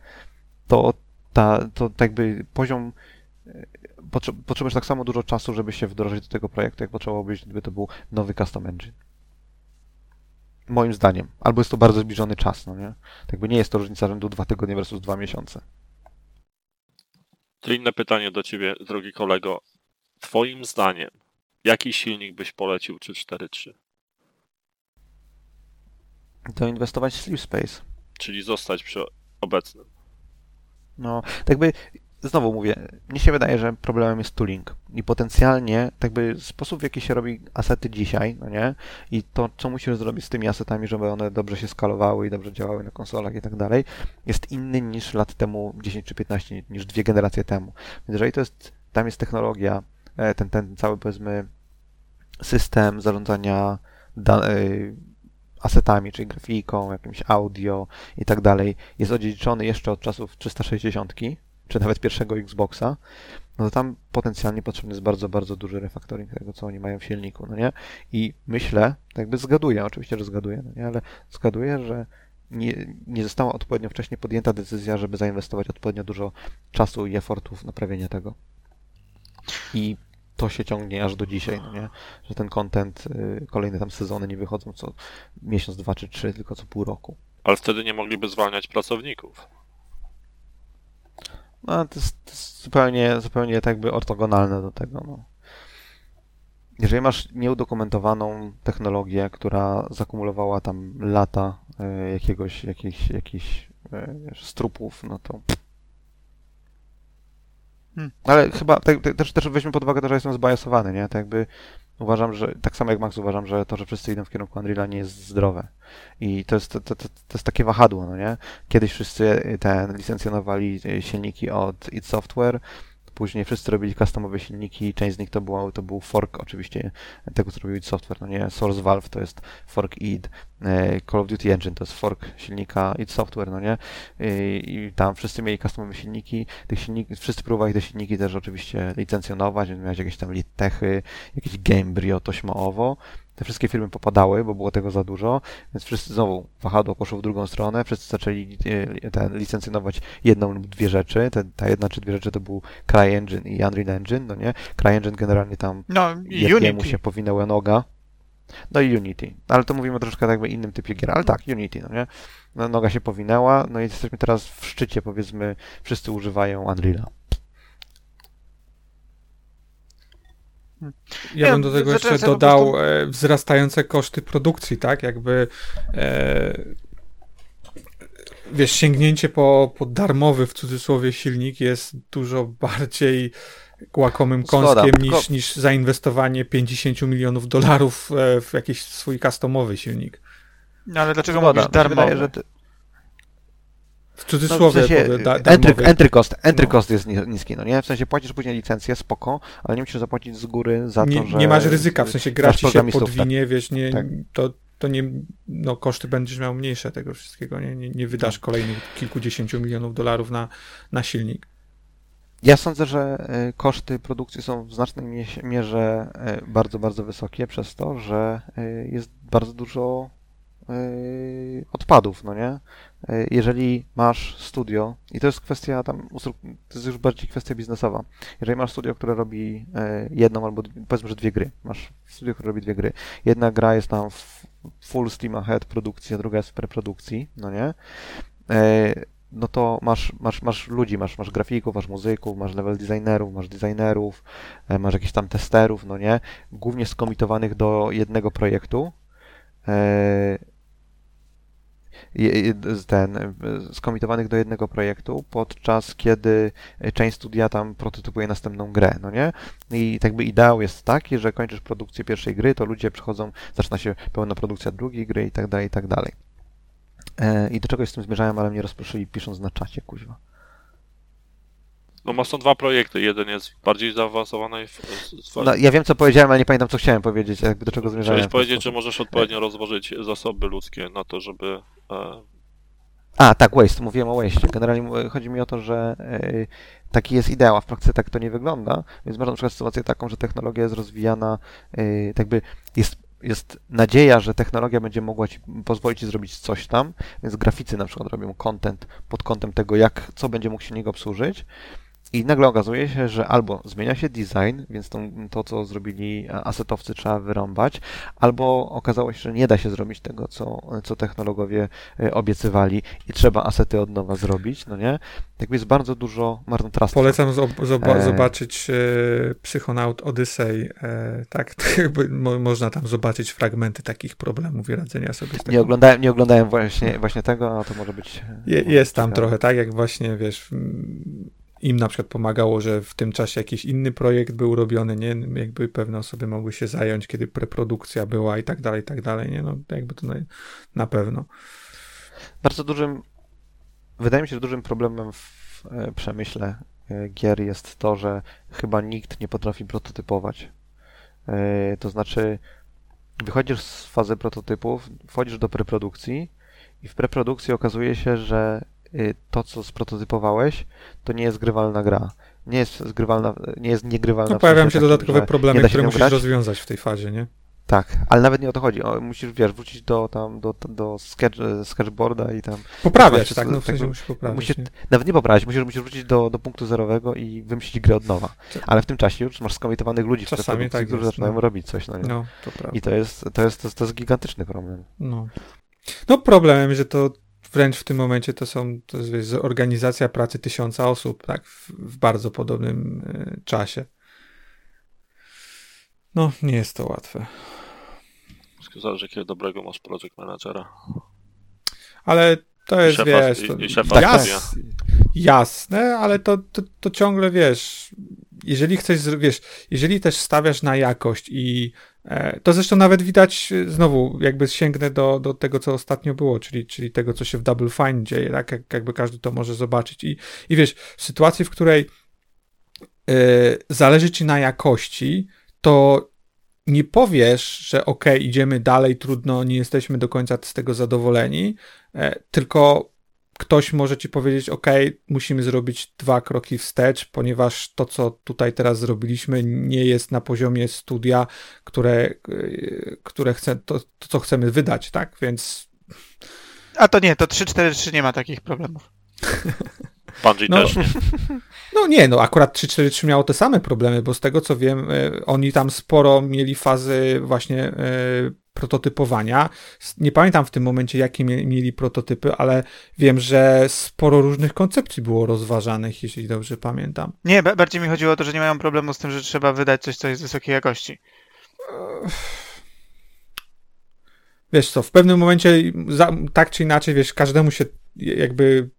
to, ta, to tak jakby poziom potrze- potrzebujesz tak samo dużo czasu, żeby się wdrożyć do tego projektu, jak potrzebowałbyś, gdyby to był nowy custom engine. Moim zdaniem. Albo jest to bardzo zbliżony czas, no nie? Tak jakby nie jest to różnica rzędu dwa tygodnie versus dwa miesiące. To inne pytanie do ciebie, drogi kolego. Twoim zdaniem, jaki silnik byś polecił czy 4.3? To inwestować w Sleep Space. Czyli zostać przy obecnym. No, tak jakby, znowu mówię, mnie się wydaje, że problemem jest tooling. I potencjalnie, tak jakby sposób, w jaki się robi asety dzisiaj, no nie? I to, co musisz zrobić z tymi asetami, żeby one dobrze się skalowały i dobrze działały na konsolach i tak dalej, jest inny niż lat temu 10 czy 15, niż dwie generacje temu. Więc jeżeli to jest, tam jest technologia, ten, ten cały, powiedzmy, system zarządzania e, asetami, czyli grafiką, jakimś audio i tak dalej, jest odziedziczony jeszcze od czasów 360, czy nawet pierwszego Xboxa, no to tam potencjalnie potrzebny jest bardzo, bardzo duży refaktoring tego, co oni mają w silniku, no nie? I myślę, jakby zgaduję, oczywiście, że zgaduję, no nie? ale zgaduję, że nie, nie została odpowiednio wcześnie podjęta decyzja, żeby zainwestować odpowiednio dużo czasu i efortu w naprawienie tego. I to się ciągnie aż do dzisiaj, no nie? Że ten content, y, kolejne tam sezony nie wychodzą co miesiąc, dwa czy trzy, tylko co pół roku. Ale wtedy nie mogliby zwalniać pracowników. No, to jest, to jest zupełnie, zupełnie tak jakby ortogonalne do tego, no. Jeżeli masz nieudokumentowaną technologię, która zakumulowała tam lata y, jakiegoś, jakichś, jakichś y, strupów, no to Hmm. Ale chyba te, też, też weźmy pod uwagę to, że jestem zbajasowany, nie? Tak jakby uważam, że tak samo jak Max uważam, że to, że wszyscy idą w kierunku Unreala nie jest zdrowe. I to jest, to, to, to jest takie wahadło, no nie? Kiedyś wszyscy ten licencjonowali silniki od id Software, Później wszyscy robili customowe silniki, część z nich to, było, to był fork oczywiście tego, co robił id Software, no nie? Source Valve to jest fork id, e, Call of Duty Engine to jest fork silnika id Software, no nie? I, i tam wszyscy mieli customowe silniki, tych silniki, wszyscy próbowali te silniki też oczywiście licencjonować, miałeś jakieś tam Litechy, jakieś Gamebryo, Tośmo-owo, te wszystkie firmy popadały, bo było tego za dużo, więc wszyscy znowu wahadło poszło w drugą stronę, wszyscy zaczęli e, ten, licencjonować jedną lub dwie rzeczy. Ta jedna czy dwie rzeczy to był CryEngine i Unreal Engine, no nie? CryEngine generalnie tam No, Unity. się powinęła noga. No i Unity. Ale to mówimy troszkę tak jakby innym typie gier, ale tak, Unity, no nie? No, noga się powinęła, no i jesteśmy teraz w szczycie, powiedzmy, wszyscy używają Unreala. Ja Nie, bym do tego zacząłem jeszcze dodał prostu- e, wzrastające koszty produkcji, tak? Jakby e, wiesz, sięgnięcie po, po darmowy w cudzysłowie silnik jest dużo bardziej łakomym Zgoda, kąskiem tylko- niż, niż zainwestowanie 50 milionów dolarów e, w jakiś swój customowy silnik. No ale dlaczego Zgoda, mówisz się wydaje, darmowy? że ty- W No, w cudzysłowie sensie, da, entry, entry cost, entry No. cost jest ni- niski, no nie? W sensie płacisz później licencję, spoko, ale nie musisz zapłacić z góry za to, nie, że... nie masz ryzyka, w sensie gra ci się programistów, podwinie, wiesz, nie, Tak. to, to nie, no koszty będziesz miał mniejsze tego wszystkiego, nie, nie, nie wydasz Tak. kolejnych kilkudziesięciu milionów dolarów na, na silnik. Ja sądzę, że y, koszty produkcji są w znacznej mie- mierze y, bardzo, bardzo wysokie przez to, że y, jest bardzo dużo odpadów, no nie? Y, Jeżeli masz studio, i to jest kwestia tam, to jest już bardziej kwestia biznesowa. Jeżeli masz studio, które robi y, jedną albo powiedzmy, że dwie gry, masz studio, które robi dwie gry. Jedna gra jest tam full steam ahead produkcji, a druga jest w preprodukcji, no nie? No to masz, masz, masz ludzi, masz, masz grafików, masz muzyków, masz level designerów, masz designerów, e, masz jakichś tam testerów, no nie? Głównie skomitowanych do jednego projektu. Ten, skomitowanych do jednego projektu, podczas kiedy część studia tam prototypuje następną grę, no nie? I tak by ideał jest taki, że kończysz produkcję pierwszej gry, to ludzie przychodzą, zaczyna się pełna produkcja drugiej gry i tak dalej, i tak dalej. E, I do czegoś z tym zmierzałem, ale mnie rozproszyli pisząc na czacie, kuźwa. No ma są dwa projekty. Jeden jest bardziej zaawansowany. w- No, ja wiem, co powiedziałem, ale nie pamiętam, co chciałem powiedzieć, jakby do czego zmierzałem. Chciałeś powiedzieć, że możesz odpowiednio rozłożyć zasoby ludzkie na to, żeby. E, A, tak, waste, mówiłem o waste. Generalnie chodzi mi o to, że e, taki jest ideał, a w praktyce tak to nie wygląda, więc masz na przykład sytuację taką, że technologia jest rozwijana, e, tak jakby jest, jest nadzieja, że technologia będzie mogła ci pozwolić ci zrobić coś tam, więc graficy na przykład robią content pod kątem tego, jak, co będzie mógł silnik obsłużyć, I nagle okazuje się, że albo zmienia się design, więc to, to, co zrobili asetowcy, trzeba wyrąbać, albo okazało się, że nie da się zrobić tego, co, co technologowie e, obiecywali i trzeba asety od nowa zrobić, no nie? Tak jest bardzo dużo marnotrawstwa. Polecam zob- E. zobaczyć e, Psychonaut Odyssey. E, tak, <laughs> jakby mo- można tam zobaczyć fragmenty takich problemów i radzenia sobie z tego. Nie oglądałem, nie oglądałem właśnie, właśnie tego, a to może być... Je, jest tam trochę, tak jak właśnie, wiesz, im na przykład pomagało, że w tym czasie jakiś inny projekt był robiony, nie? Jakby pewne osoby mogły się zająć, kiedy preprodukcja była i tak dalej, i tak dalej, nie? No jakby to na, na pewno. Bardzo dużym, wydaje mi się, że dużym problemem w e, przemyśle e, gier jest to, że chyba nikt nie potrafi prototypować. E, To znaczy, wychodzisz z fazy prototypów, wchodzisz do preprodukcji i w preprodukcji okazuje się, że to, co sprototypowałeś, to nie jest grywalna gra. Nie jest zgrywalna, nie jest niegrywalna. No, pojawiają się dodatkowe problemy, które musisz grać. rozwiązać w tej fazie, nie? Tak, ale nawet nie o to chodzi. O, musisz, wiesz, wrócić do tam, do, do sketch, sketchboarda i tam Poprawiać, tak, no w sensie tak, musisz poprawić. musisz- nie? Nawet nie poprawić, musisz, musisz wrócić do, do punktu zerowego i wymyślić grę od nowa. Ale w tym czasie już masz skomitowanych ludzi w Czasami tak którzy jest, zaczynają no. robić coś. No, nie? No, to prawda. I to jest, to, jest, to, jest, to jest gigantyczny problem. No. no problemem, że to wręcz w tym momencie to są, to jest organizacja pracy tysiąca osób, tak, w, w bardzo podobnym e, czasie. No, nie jest to łatwe. Zależy, jakiego dobrego masz project managera. Ale to jest, szefa- wiesz, i- to i szefa jas, jasne, ale to, to, to ciągle, wiesz, jeżeli chcesz, wiesz, jeżeli też stawiasz na jakość i to zresztą nawet widać, e, znowu, jakby sięgnę do, do tego, co ostatnio było, czyli, czyli tego, co się w Double Fine dzieje, tak, jak, jakby każdy to może zobaczyć. I, i wiesz, w sytuacji, w której e, zależy ci na jakości, to nie powiesz, że ok, idziemy dalej, trudno, nie jesteśmy do końca z tego zadowoleni, e, tylko ktoś może ci powiedzieć, ok, musimy zrobić dwa kroki wstecz, ponieważ to, co tutaj teraz zrobiliśmy, nie jest na poziomie studia, które, e, które chce, to, to co chcemy wydać, tak? Więc A to nie, to 3-4-3 nie ma takich problemów. <laughs> Bungie No. też nie. <laughs> No nie, no akurat 343 miało te same problemy, bo z tego co wiem, e, oni tam sporo mieli fazy właśnie e, prototypowania. Nie pamiętam w tym momencie, jakie mie- mieli prototypy, ale wiem, że sporo różnych koncepcji było rozważanych, jeśli dobrze pamiętam. Nie, ba- bardziej mi chodziło o to, że nie mają problemu z tym, że trzeba wydać coś, co jest wysokiej jakości. Wiesz co, w pewnym momencie, tak czy inaczej, wiesz, każdemu się jakby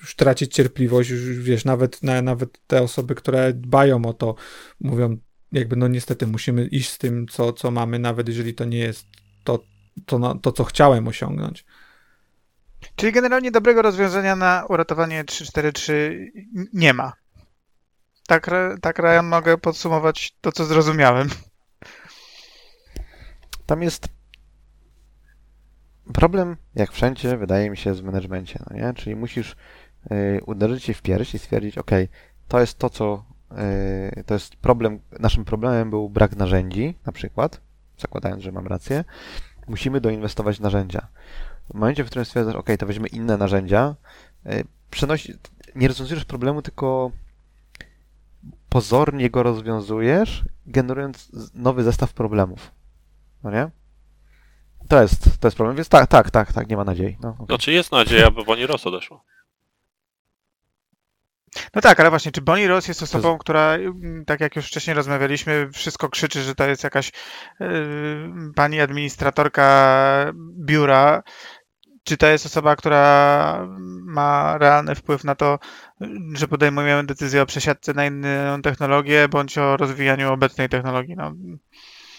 już tracić cierpliwość, już wiesz, nawet, na, nawet te osoby, które dbają o to, mówią, jakby, no niestety musimy iść z tym, co, co mamy, nawet jeżeli to nie jest to, to, na, to co chciałem osiągnąć. Czyli generalnie dobrego rozwiązania na uratowanie 3-4-3 nie ma. Tak, tak Ryan, mogę podsumować to, co zrozumiałem. Tam jest problem, jak wszędzie, wydaje mi się, w managemencie, no nie? Czyli musisz y, uderzyć się w pierś i stwierdzić, ok, to jest to, co to jest problem, naszym problemem był brak narzędzi, na przykład, zakładając, że mam rację, musimy doinwestować w narzędzia. W momencie, w którym stwierdzasz, ok, to weźmy inne narzędzia, y, przenosi, nie rozwiązujesz problemu, tylko pozornie go rozwiązujesz, generując nowy zestaw problemów. No nie? To jest, to jest problem, więc tak, tak, tak, tak, nie ma nadziei. No, okej. Znaczy jest nadzieja, by Bonnie Ross odeszło. No tak, ale właśnie, czy Bonnie Ross jest osobą, która, mm, tak jak już wcześniej rozmawialiśmy, wszystko krzyczy, że to jest jakaś yy, pani administratorka biura, czy to jest osoba, która ma realny wpływ na to, że podejmujemy decyzję o przesiadce na inną technologię, bądź o rozwijaniu obecnej technologii? No,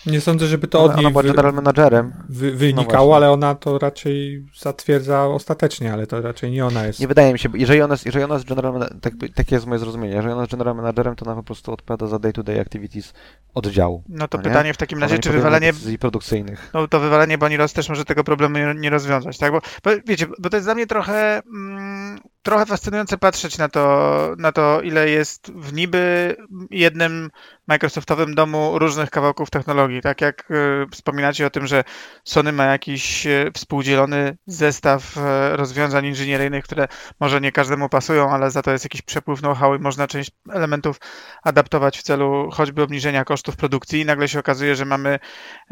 Nie sądzę, żeby to od ona niej była general managerem. wy, No wynikało, właśnie. ale ona to raczej zatwierdza ostatecznie, ale to raczej nie ona jest. Nie wydaje mi się, bo jeżeli ona jest, jeżeli ona jest general managerem, tak, takie jest moje zrozumienie, jeżeli ona jest general managerem, to ona po prostu odpowiada za day-to-day activities oddziału. no to No nie? pytanie w takim razie, nie czy decyzji produkcyjnych. no to wywalanie Bonnie Ross też może tego problemu nie, nie rozwiązać, tak? Bo, bo wiecie, bo to jest dla mnie trochę, mm, trochę fascynujące patrzeć na to, na to, ile jest w niby jednym Microsoftowym domu różnych kawałków technologii. Tak jak y, wspominacie o tym, że Sony ma jakiś y, współdzielony zestaw y, rozwiązań inżynieryjnych, które może nie każdemu pasują, ale za to jest jakiś przepływ know-how i można część elementów adaptować w celu choćby obniżenia kosztów produkcji i nagle się okazuje, że mamy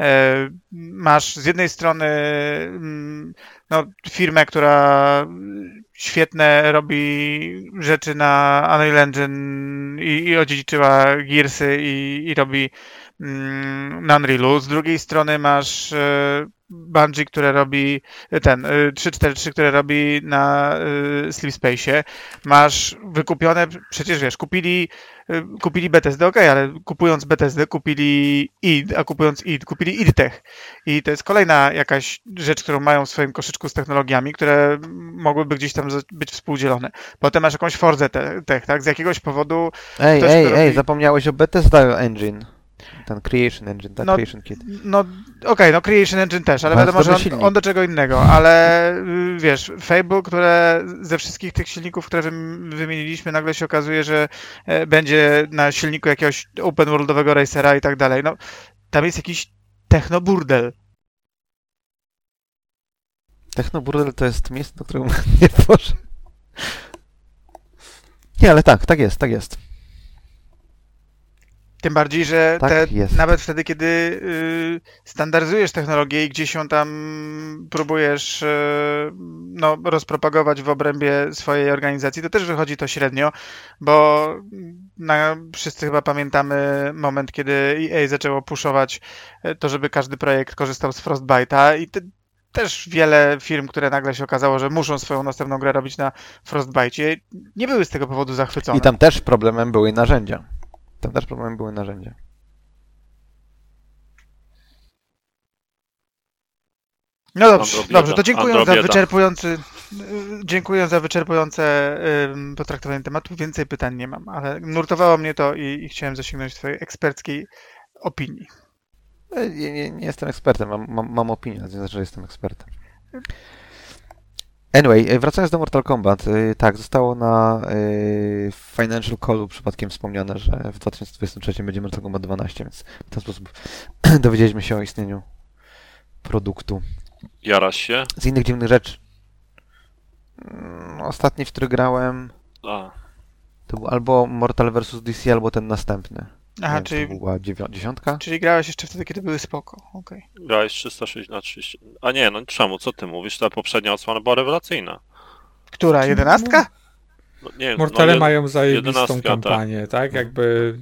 e, masz z jednej strony mm, no, firmę, która świetne robi rzeczy na Unreal Engine i, i odziedziczyła Gearsy i, i robi mm, na Unrealu. Z drugiej strony masz e, Bungie, które robi ten e, 343, które robi na e, Sleep Space'ie. Masz wykupione, przecież wiesz, kupili y, kupili Bethesda, ok, ale kupując Bethesdę kupili id, a kupując id kupili idtech. I to jest kolejna jakaś rzecz, którą mają w swoim koszyczku z technologiami, które mogłyby gdzieś tam być współdzielone. Potem masz jakąś Forza te- Tech, tak? Z jakiegoś powodu Ej, Ktoś, ej, kto ej, robi- zapomniałeś o Bethesda Engine. Ten Creation Engine, tak? No, Creation Kit. No okej, no Creation Engine też, ale wiadomo, że on, on do czego innego, ale y, wiesz, Fable, które ze wszystkich tych silników, które wym- wymieniliśmy, nagle się okazuje, że e, będzie na silniku jakiegoś open worldowego racera i tak dalej. No, tam jest jakiś technoburdel. Technoburdel to jest miejsce, do którego <laughs> nie poszedł. Nie, ale tak, tak jest, tak jest. Tym bardziej, że Tak te, nawet wtedy, kiedy y, standaryzujesz technologię i gdzieś ją tam próbujesz y, no, rozpropagować w obrębie swojej organizacji, to też wychodzi to średnio, bo na, wszyscy chyba pamiętamy moment, kiedy EA zaczęło puszować y, to, żeby każdy projekt korzystał z Frostbite'a i te, też wiele firm, które nagle się okazało, że muszą swoją następną grę robić na Frostbite'cie, nie były z tego powodu zachwycone. I tam też problemem były narzędzia. Tam też problemem były narzędzia. No dobrze, dobrze, to dziękuję za wyczerpujący, dziękuję za wyczerpujące potraktowanie tematu. Więcej pytań nie mam, ale nurtowało mnie to i, i chciałem zasięgnąć twojej eksperckiej opinii. E, Nie, nie, nie jestem ekspertem, mam, mam, mam opinię, to nie znaczy, że jestem ekspertem. Anyway, e, wracając do Mortal Kombat, e, tak, zostało na e, Financial Callu przypadkiem wspomniane, że w 2023 będzie Mortal Kombat 12, więc w ten sposób <clears throat> dowiedzieliśmy się o istnieniu produktu. Jarasz się? Z innych dziwnych rzeczy. Mm, Ostatni, w który grałem, A, to był albo Mortal vs. DC, albo ten następny. Aha, wiem, czyli, to była dziewią- dziesiątka? czyli grałeś jeszcze wtedy, kiedy były spoko. Okej. grałeś 360 na 30. A nie, no czemu? Co ty mówisz? Ta poprzednia odsłona była rewelacyjna. Która? Jedenastka? No, nie wiem, Mortale no, jed- mają zajebistą jedenastka, kampanię, tak? Jakby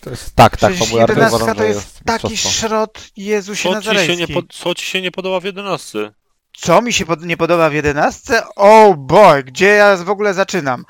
to jest Tak, tak, fabularnie jedenastka uważam, to jest taki mistrzostwo. szrot Jezusie Co ci, się nie pod, co ci się nie podoba w 11? Co mi się pod, nie podoba w jedenastce? Oh boy, gdzie ja w ogóle zaczynam?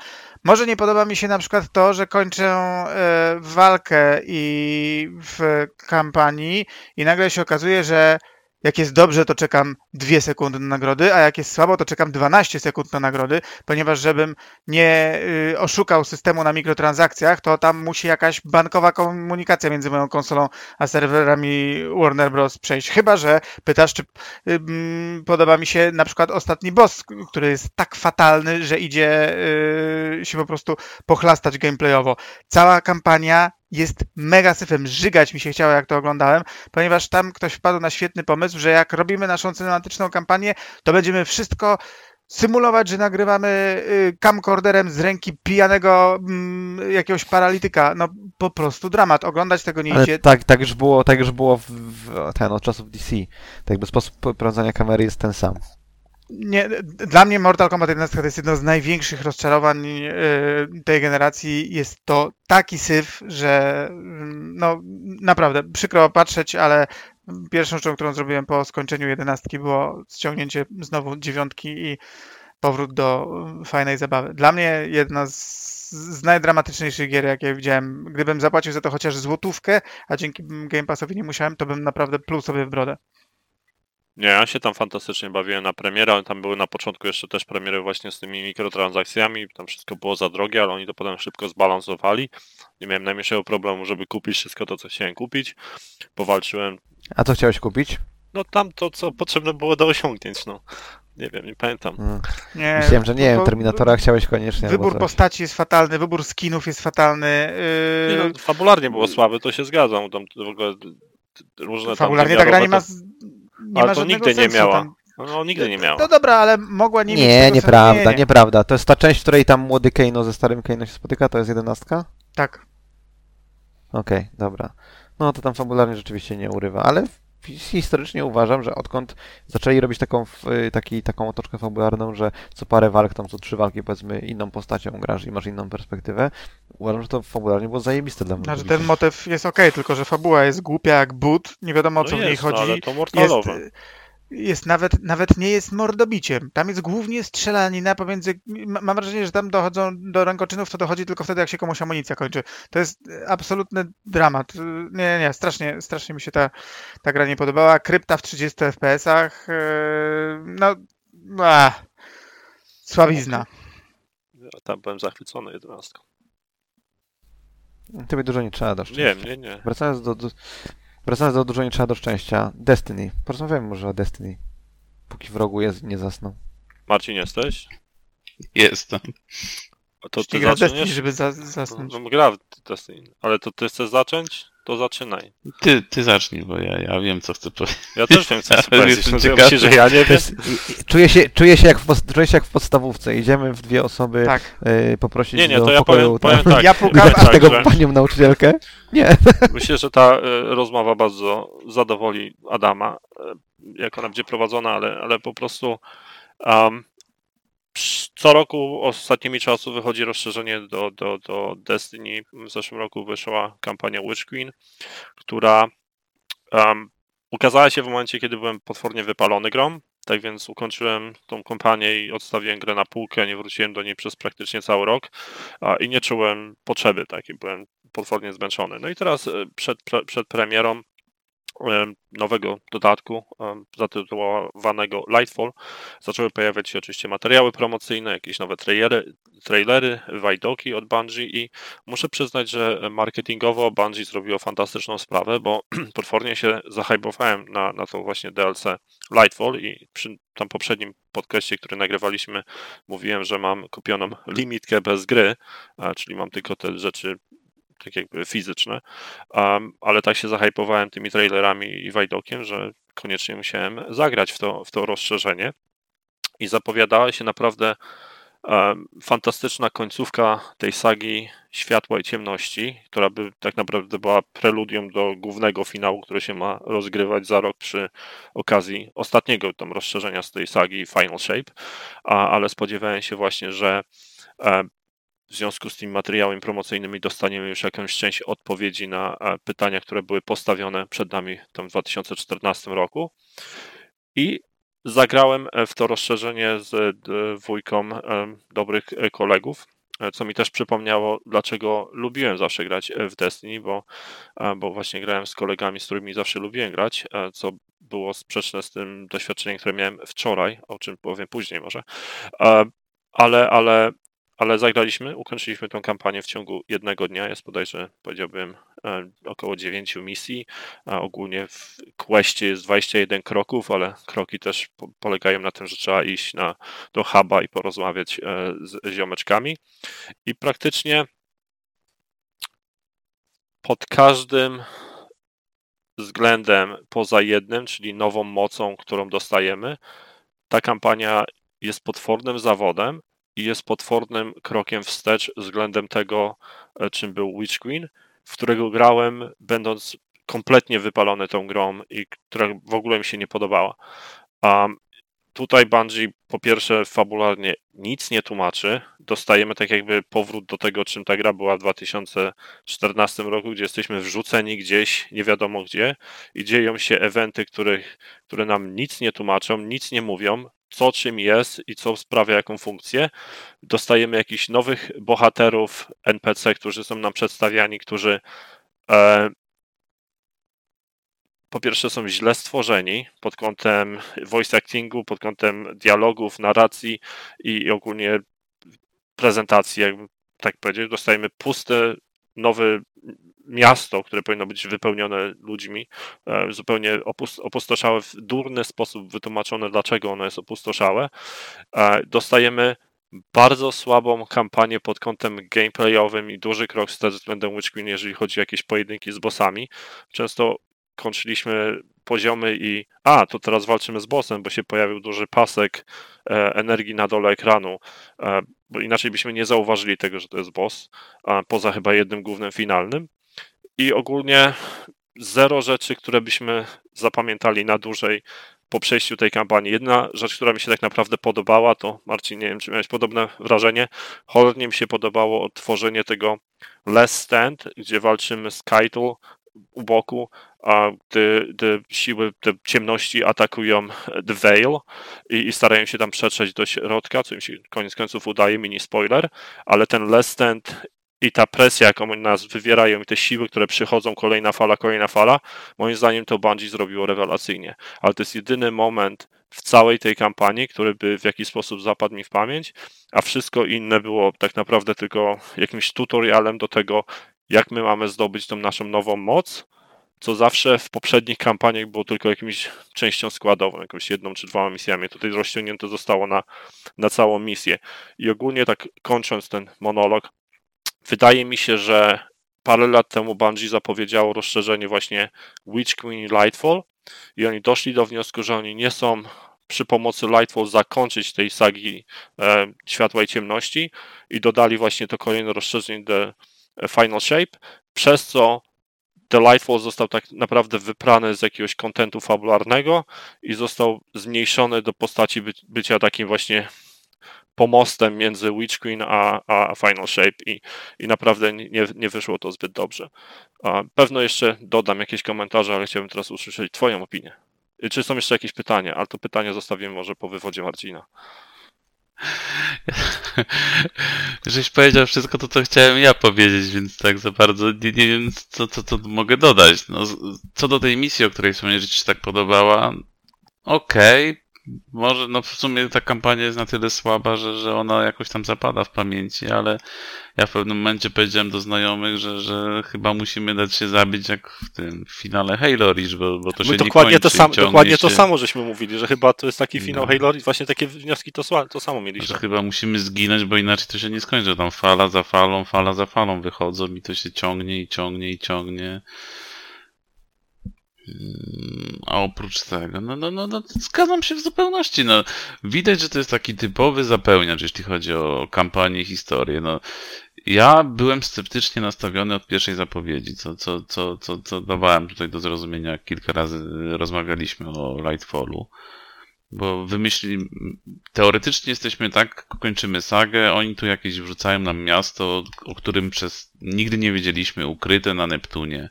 Może nie podoba mi się na przykład to, że kończę e, walkę i w kampanii i nagle się okazuje, że jak jest dobrze, to czekam 2 sekundy na nagrody, a jak jest słabo, to czekam 12 sekund na nagrody, ponieważ żebym nie y, oszukał systemu na mikrotransakcjach, to tam musi jakaś bankowa komunikacja między moją konsolą a serwerami Warner Bros. przejść. Chyba, że pytasz, czy podoba mi się na przykład ostatni boss, który jest tak fatalny, że idzie y, się po prostu pochlastać gameplayowo. Cała kampania jest mega syfem. Żygać mi się chciało, jak to oglądałem, ponieważ tam ktoś wpadł na świetny pomysł, że jak robimy naszą cinematyczną kampanię, to będziemy wszystko symulować, że nagrywamy y, camcorderem z ręki pijanego mm, jakiegoś paralityka. No po prostu dramat. Oglądać tego nie Ale idzie. tak, tak już było, tak już było w, w, ten, od czasów DC. Tak jakby sposób prowadzenia kamery jest ten sam. Nie, dla mnie Mortal Kombat 11 to jest jedno z największych rozczarowań y, tej generacji. Jest to taki syf, że mm, no naprawdę przykro patrzeć, ale pierwszą rzeczą, którą zrobiłem po skończeniu 11 było ściągnięcie znowu dziewiątki i powrót do fajnej zabawy. Dla mnie jedna z, z najdramatyczniejszych gier, jakie widziałem. Gdybym zapłacił za to chociaż złotówkę, a dzięki Game Passowi nie musiałem, to bym naprawdę pluł sobie w brodę. Nie, ja się tam fantastycznie bawiłem na premierę, ale tam były na początku jeszcze też premiery właśnie z tymi mikrotransakcjami, tam wszystko było za drogie, ale oni to potem szybko zbalansowali. Nie miałem najmniejszego problemu, żeby kupić wszystko to, co chciałem kupić. Powalczyłem, A co chciałeś kupić? no tam to, co potrzebne było do osiągnięć, no. Nie wiem, nie pamiętam. Hmm. Nie, Myślałem, że nie wiem, bo- Terminatora chciałeś koniecznie. Wybór postaci jest fatalny, wybór skinów jest fatalny. Nie, Yy, no, fabularnie było słabe, to się zgadzam. Tam w ogóle różne tam fabularnie ta gra nie ma, nie Ale ma to nigdy nie miała. Tam. to- No, nigdy nie No miała. dobra, ale mogła nie, mieć Nie, nieprawda, Nie, nie. nieprawda. To jest ta część, w której tam młody Keino ze starym Keino się spotyka, to jest jedenastka? Tak. Okej, dobra. No to tam fabularnie rzeczywiście nie urywa, ale historycznie uważam, że odkąd zaczęli robić taką, y, taki, taką otoczkę fabularną, że co parę walk, tam co trzy walki powiedzmy inną postacią grasz i masz inną perspektywę, uważam, że to fabularnie było zajebiste dla mnie. Znaczy ten motyw jest okej, tylko że fabuła jest głupia jak but, nie wiadomo o No co w niej jest, no, chodzi. ale to jest, mortalowe. jest nawet, nawet nie jest mordobiciem. Tam jest głównie strzelanina pomiędzy. ma- Mam wrażenie, że tam dochodzą do rękoczynów, to dochodzi tylko wtedy, jak się komuś amunicja kończy. To jest e, absolutny dramat. Y, Nie, nie, strasznie, strasznie mi się ta, ta gra nie podobała. Krypta w 30 FPS-ach. yy, No. A, słabizna. Ja tam byłem zachwycony 11. Tobie dużo nie trzeba szczęścia. Nie, nie, nie. Wracając do, do, wracając do dużo nie trzeba do szczęścia. Destiny. Porozmawiamy może o Destiny. Póki wrogu jest, nie zasnął. Marcin, jesteś? Jestem. To ty Nie gra Destiny, zaczniesz? żeby za, No, zasnąć. no, gra w Destiny. Ale to ty chcesz zacząć? To zaczynaj. Ty, ty zacznij, bo ja, ja wiem, co chcę powiedzieć. Ja też wiem, co chcę <laughs> powiedzieć. No. Myślisz, że ja nie wiem? czuję, się, czuję, się jak w, czuję się jak w podstawówce. Idziemy w dwie osoby Tak. y, poprosić Nie, nie, do to ja pokoju. powiem, powiem tak. <laughs> Ja pukam, tak, tego że panią nauczycielkę? Nie. <laughs> Myślę, że ta e, rozmowa bardzo zadowoli Adama, e, jak ona będzie prowadzona, ale, ale po prostu um, co roku ostatnimi czasy wychodzi rozszerzenie do, do, do Destiny. W zeszłym roku wyszła kampania Witch Queen, która um, ukazała się w momencie, kiedy byłem potwornie wypalony grą. Tak więc ukończyłem tą kampanię i odstawiłem grę na półkę, nie wróciłem do niej przez praktycznie cały rok a, i nie czułem potrzeby takiej, byłem potwornie zmęczony. No i teraz e, przed, przed premierą em, nowego dodatku zatytułowanego Lightfall. Zaczęły pojawiać się oczywiście materiały promocyjne, jakieś nowe trailery, trailery wajdoki od Bungie i muszę przyznać, że marketingowo Bungie zrobiło fantastyczną sprawę, bo <clears throat> potwornie się zahybowałem na, na to właśnie DLC Lightfall i przy tam poprzednim podcaście, który nagrywaliśmy, mówiłem, że mam kupioną limitkę bez gry, czyli mam tylko te rzeczy tak jakby fizyczne, um, ale tak się zahypowałem tymi trailerami i wajdokiem, że koniecznie musiałem zagrać w to, w to rozszerzenie. I zapowiadała się naprawdę um, fantastyczna końcówka tej sagi Światła i Ciemności, która by tak naprawdę była preludium do głównego finału, który się ma rozgrywać za rok przy okazji ostatniego tam rozszerzenia z tej sagi Final Shape, a, ale spodziewałem się właśnie, że w związku z tymi materiałami promocyjnymi dostaniemy już jakąś część odpowiedzi na e, pytania, które były postawione przed nami tam w 2014 roku. I zagrałem e, w to rozszerzenie z e, dwójką dobrych kolegów, co mi też przypomniało, dlaczego lubiłem zawsze grać w Destiny, bo, bo właśnie grałem z kolegami, z którymi zawsze lubiłem grać, co było sprzeczne z tym doświadczeniem, które miałem wczoraj, o czym powiem później może. Ale, ale ale zagraliśmy, ukończyliśmy tę kampanię w ciągu jednego dnia. Jest bodajże, powiedziałbym, e, około 9 misji. Ogólnie w questie jest 21 kroków, ale kroki też po, polegają na tym, że trzeba iść na, do huba i porozmawiać e, z ziomeczkami. I praktycznie pod każdym względem poza jednym, czyli nową mocą, którą dostajemy, ta kampania jest potwornym zawodem i jest potwornym krokiem wstecz względem tego, e, czym był Witch Queen, w którego grałem, będąc kompletnie wypalony tą grą i która w ogóle mi się nie podobała. Um, tutaj Bungie po pierwsze fabularnie nic nie tłumaczy. Dostajemy tak jakby powrót do tego, czym ta gra była w 2014 roku, gdzie jesteśmy wrzuceni gdzieś, nie wiadomo gdzie i dzieją się eventy, których, które nam nic nie tłumaczą, nic nie mówią, co czym jest i co sprawia jaką funkcję. Dostajemy jakichś nowych bohaterów NPC, którzy są nam przedstawiani, którzy e, po pierwsze są źle stworzeni pod kątem voice actingu, pod kątem dialogów, narracji i ogólnie prezentacji, jakby tak powiedzieć. Dostajemy puste, nowe miasto, które powinno być wypełnione ludźmi, e, zupełnie opus- opustoszałe w durny sposób wytłumaczone, dlaczego ono jest opustoszałe. E, Dostajemy bardzo słabą kampanię pod kątem gameplayowym i duży krok wstecz względem Witch Queen, jeżeli chodzi o jakieś pojedynki z bossami. Często kończyliśmy poziomy i a, to teraz walczymy z bossem, bo się pojawił duży pasek e, energii na dole ekranu, e, bo inaczej byśmy nie zauważyli tego, że to jest boss, a poza chyba jednym głównym finalnym. I ogólnie zero rzeczy, które byśmy zapamiętali na dłużej po przejściu tej kampanii. Jedna rzecz, która mi się tak naprawdę podobała, to Marcin, nie wiem, czy miałeś podobne wrażenie, cholernie mi się podobało odtworzenie tego Last Stand, gdzie walczymy z Kaitul u boku, a gdy, siły, te ciemności atakują The Veil i, i starają się tam przetrzeć do środka, co im się koniec końców udaje, mini spoiler, ale ten Last Stand i ta presja, jaką oni nas wywierają i te siły, które przychodzą, kolejna fala, kolejna fala, moim zdaniem to Bungie zrobiło rewelacyjnie. Ale to jest jedyny moment w całej tej kampanii, który by w jakiś sposób zapadł mi w pamięć, a wszystko inne było tak naprawdę tylko jakimś tutorialem do tego, jak my mamy zdobyć tą naszą nową moc, co zawsze w poprzednich kampaniach było tylko jakimś częścią składową, jakąś jedną czy dwoma misjami. Tutaj rozciągnięte zostało na, na całą misję. I ogólnie tak kończąc ten monolog, wydaje mi się, że parę lat temu Bungie zapowiedziało rozszerzenie właśnie Witch Queen Lightfall i oni doszli do wniosku, że oni nie są przy pomocy Lightfall zakończyć tej sagi e, Światła i Ciemności i dodali właśnie to kolejne rozszerzenie The Final Shape, przez co The Lightfall został tak naprawdę wyprany z jakiegoś kontentu fabularnego i został zmniejszony do postaci by, bycia takim właśnie pomostem między Witch Queen a, a Final Shape i, i naprawdę nie, nie wyszło to zbyt dobrze. A pewno jeszcze dodam jakieś komentarze, ale chciałbym teraz usłyszeć Twoją opinię. Czy są jeszcze jakieś pytania? Ale to pytanie zostawimy może po wywodzie Marcina. <laughs> Żeś powiedział wszystko to, co chciałem ja powiedzieć, więc tak za bardzo nie, nie wiem, co, co, co mogę dodać. No, co do tej misji, o której wspomniałeś, że Ci się tak podobała, okej, okay. Może, no w sumie ta kampania jest na tyle słaba, że, że ona jakoś tam zapada w pamięci, ale ja w pewnym momencie powiedziałem do znajomych, że, że chyba musimy dać się zabić jak w tym finale Halo Reach, bo, bo to się dokładnie nie to kończy. sam, Dokładnie się... to samo żeśmy mówili, że chyba to jest taki finał No. Halo Reach, właśnie takie wnioski to, to samo mieliśmy. Że chyba musimy zginąć, bo inaczej to się nie skończy. Tam fala za falą, fala za falą wychodzą i to się ciągnie i ciągnie i ciągnie. A oprócz tego, no, no, no, no, zgadzam się w zupełności. No, widać, że to jest taki typowy zapełniacz, jeśli chodzi o kampanię i historię. No, ja byłem sceptycznie nastawiony od pierwszej zapowiedzi, co, co, co, co, co dawałem tutaj do zrozumienia, kilka razy rozmawialiśmy o Lightfallu. Bo wymyśli, teoretycznie jesteśmy tak, kończymy sagę, oni tu jakieś wrzucają nam miasto, o którym przez nigdy nie wiedzieliśmy, ukryte na Neptunie.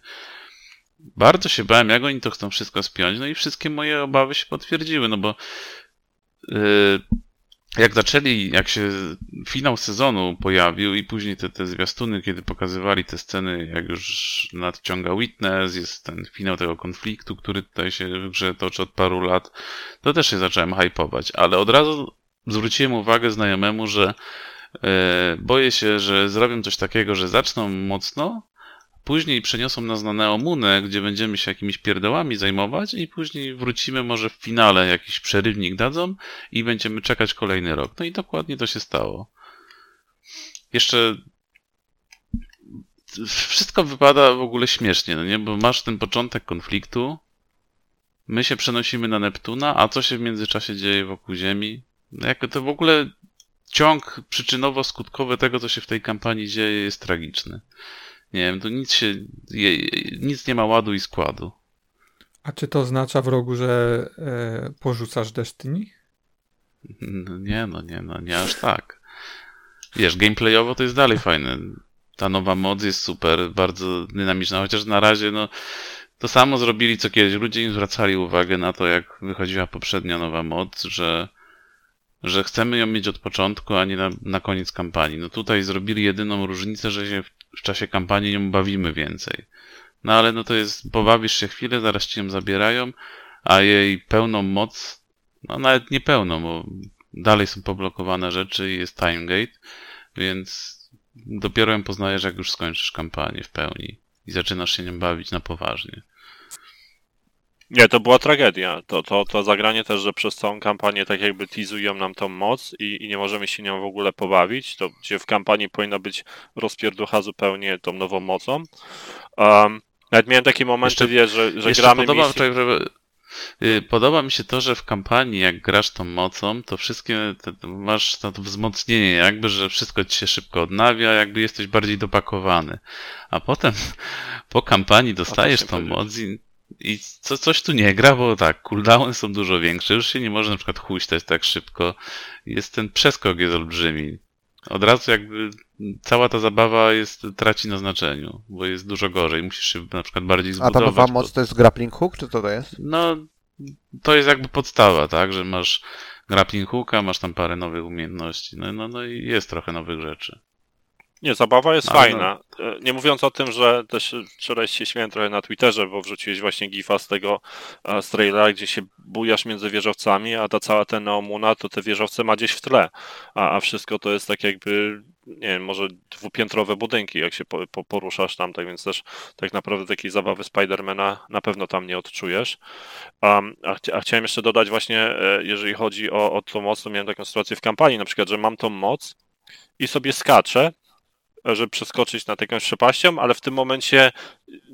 Bardzo się bałem, jak oni to chcą wszystko spiąć, no i wszystkie moje obawy się potwierdziły, no bo yy, jak zaczęli, jak się finał sezonu pojawił i później te, te zwiastuny, kiedy pokazywali te sceny, jak już nadciąga Witness, jest ten finał tego konfliktu, który tutaj się w grze toczy od paru lat, to też się zacząłem hypować, ale od razu zwróciłem uwagę znajomemu, że yy, boję się, że zrobią coś takiego, że zaczną mocno, Później przeniosą nas na Neomunę, gdzie będziemy się jakimiś pierdołami zajmować i później wrócimy może w finale, jakiś przerywnik dadzą i będziemy czekać kolejny rok. No i dokładnie to się stało. Jeszcze wszystko wypada w ogóle śmiesznie, no nie? Bo masz ten początek konfliktu, my się przenosimy na Neptuna, a co się w międzyczasie dzieje wokół Ziemi? No jak to w ogóle ciąg przyczynowo-skutkowy tego, co się w tej kampanii dzieje, jest tragiczny. Nie wiem, to nic się, nic nie ma ładu i składu. A czy to oznacza w rogu, że e, porzucasz Destiny? No nie, no nie, no nie aż tak. Wiesz, gameplayowo to jest dalej fajne. Ta nowa moc jest super, bardzo dynamiczna, chociaż na razie, no, to samo zrobili co kiedyś. Ludzie im zwracali uwagę na to, jak wychodziła poprzednia nowa moc, że, że chcemy ją mieć od początku, a nie na, na koniec kampanii. No tutaj zrobili jedyną różnicę, że się w, w czasie kampanii nią bawimy więcej. No ale no to jest, pobawisz się chwilę, zaraz ci ją zabierają, a jej pełną moc, no nawet nie pełną, bo dalej są poblokowane rzeczy i jest timegate, więc dopiero ją poznajesz, jak już skończysz kampanię w pełni i zaczynasz się nią bawić na poważnie. Nie, to była tragedia. To, to, to zagranie też, że przez całą kampanię tak jakby teasują nam tą moc i, i nie możemy się nią w ogóle pobawić, to gdzie w kampanii powinna być rozpierducha zupełnie tą nową mocą. Um, nawet miałem takie momenty, Jeszcze- wiesz, że, że gramy podoba, misję... czekaj, żeby- y, podoba mi się to, że w kampanii, jak grasz tą mocą, to wszystkie te, masz to wzmocnienie, jakby, że wszystko ci się szybko odnawia, jakby jesteś bardziej dopakowany. A potem po kampanii dostajesz tą powiedzieć. moc i, i co, coś tu nie gra, bo tak, cooldowny są dużo większe, już się nie może na przykład huśtać tak szybko. Jest ten przeskok jest olbrzymi. Od razu jakby cała ta zabawa jest, traci na znaczeniu, bo jest dużo gorzej, musisz się na przykład bardziej A zbudować. ta nowa moc to jest grappling hook, czy co to jest? no, to jest jakby podstawa, tak, że masz grappling hooka, masz tam parę nowych umiejętności, no, no, no i jest trochę nowych rzeczy. Nie, zabawa jest Ale fajna. E, Nie mówiąc o tym, że też wczoraj się śmiałem trochę na Twitterze, bo wrzuciłeś właśnie gifa z tego e, z trailera, gdzie się bujasz między wieżowcami, a ta cała ten Neomuna, to te wieżowce ma gdzieś w tle. A, a wszystko to jest tak jakby nie wiem, może dwupiętrowe budynki, jak się po, po, poruszasz tam, tak więc też tak naprawdę takiej zabawy Spidermana na pewno tam nie odczujesz. Um, a, a chciałem jeszcze dodać właśnie, e, jeżeli chodzi o, o tą moc, to miałem taką sytuację w kampanii, na przykład, że mam tą moc i sobie skaczę, żeby przeskoczyć nad jakąś przepaścią, ale w tym momencie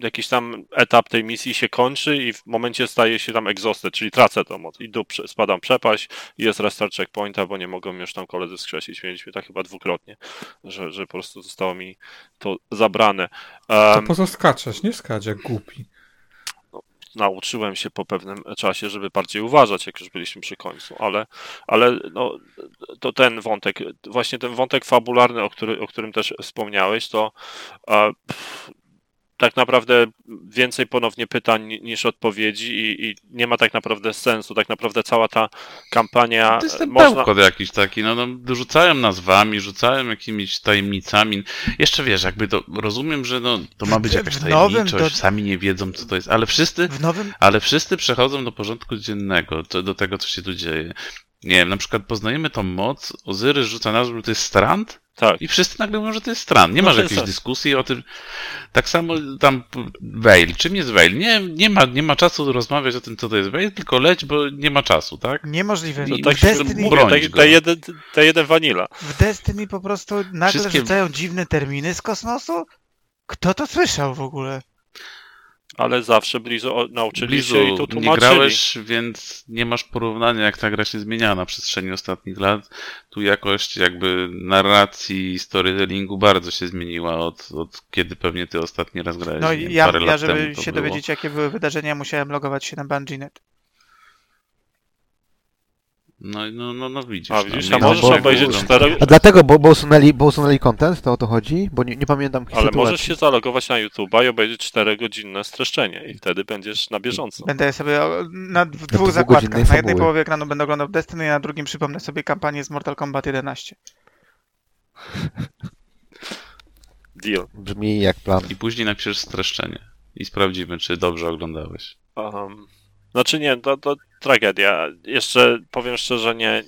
jakiś tam etap tej misji się kończy i w momencie staje się tam exhausted, czyli tracę tą moc. Idę, prze- spadam przepaść i jest restart checkpointa, bo nie mogą już tam koledzy skrzesić. Mieliśmy tak chyba dwukrotnie, że, że po prostu zostało mi to zabrane. To Um, po co skaczesz? Nie skacz jak głupi. Nauczyłem się po pewnym czasie, żeby bardziej uważać, jak już byliśmy przy końcu, ale, ale no, to ten wątek, właśnie ten wątek fabularny, o, który, o którym też wspomniałeś, to e, tak naprawdę więcej ponownie pytań ni- niż odpowiedzi i, i nie ma tak naprawdę sensu. Tak naprawdę cała ta kampania To jest ten można... pełkot jakiś taki, no, no rzucają nazwami, rzucają jakimiś tajemnicami. Jeszcze wiesz, jakby to, rozumiem, że no, to ma być jakaś tajemniczość, do- sami nie wiedzą, co to jest, ale wszyscy, W nowym, ale wszyscy przechodzą do porządku dziennego, do tego, co się tu dzieje. Nie wiem, na przykład poznajemy tą moc, Ozyrys rzuca nazwę, że to jest Strand Tak, i wszyscy nagle mówią, że to jest Strand. Nie No masz jakiejś tak. dyskusji o tym. Tak samo tam Veil. Czym jest Veil? Nie, nie, ma, nie ma czasu rozmawiać o tym, co to jest Veil, tylko leć, bo nie ma czasu, tak? niemożliwe. to I- w, tak Destiny, mówię, tak, te jeden, te jeden vanilla. w Destiny po prostu nagle Wszystkie- rzucają dziwne terminy z kosmosu? Kto to słyszał w ogóle? Ale zawsze Blizu nauczyli Blizu, się i to nie tłumaczyli. grałeś, więc nie masz porównania, jak ta gra się zmieniała na przestrzeni ostatnich lat. Tu jakość jakby narracji, storytellingu bardzo się zmieniła od, od kiedy pewnie ty ostatni raz grałeś. No nie i ja, ja żeby się było. dowiedzieć, jakie były wydarzenia, musiałem logować się na Bungie.net. No, i no, no, no widzisz. A widzisz, no, a nie możesz obejrzeć no, cztero- A dlatego, bo, bo, usunęli, bo usunęli content, to o to chodzi? Bo nie, nie pamiętam Ale sytuacji. możesz się zalogować na YouTube'a i obejrzeć 4-godzinne streszczenie i wtedy będziesz na bieżąco. Będę sobie na w dwóch dwugodzinnej zakładkach. Na jednej połowie ekranu będę oglądał Destiny, a na drugim przypomnę sobie kampanię z Mortal Kombat 11. <laughs> Deal. Brzmi jak plan. I później napiszesz streszczenie. I sprawdzimy, czy dobrze oglądałeś. Um, znaczy nie, to, to tragedia. Jeszcze powiem szczerze, nie.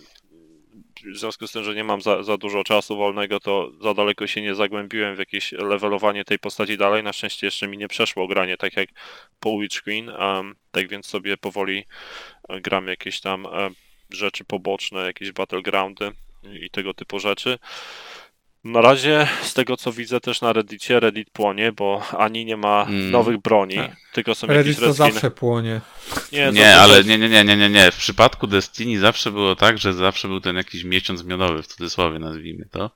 W związku z tym, że nie mam za, za dużo czasu wolnego, to za daleko się nie zagłębiłem w jakieś levelowanie tej postaci dalej. Na szczęście jeszcze mi nie przeszło granie, tak jak po Witch Queen. Um, tak więc sobie powoli e, gram jakieś tam e, rzeczy poboczne, jakieś battlegroundy i tego typu rzeczy. Na razie, z tego co widzę też na Reddicie, Reddit płonie, bo ani nie ma Mm. nowych broni, Tak. tylko są Reddit jakieś to zawsze płonie. Nie, Nie, ale nie, nie, nie, nie, nie, nie. W przypadku Destiny zawsze było tak, że zawsze był ten jakiś miesiąc miodowy, w cudzysłowie nazwijmy to,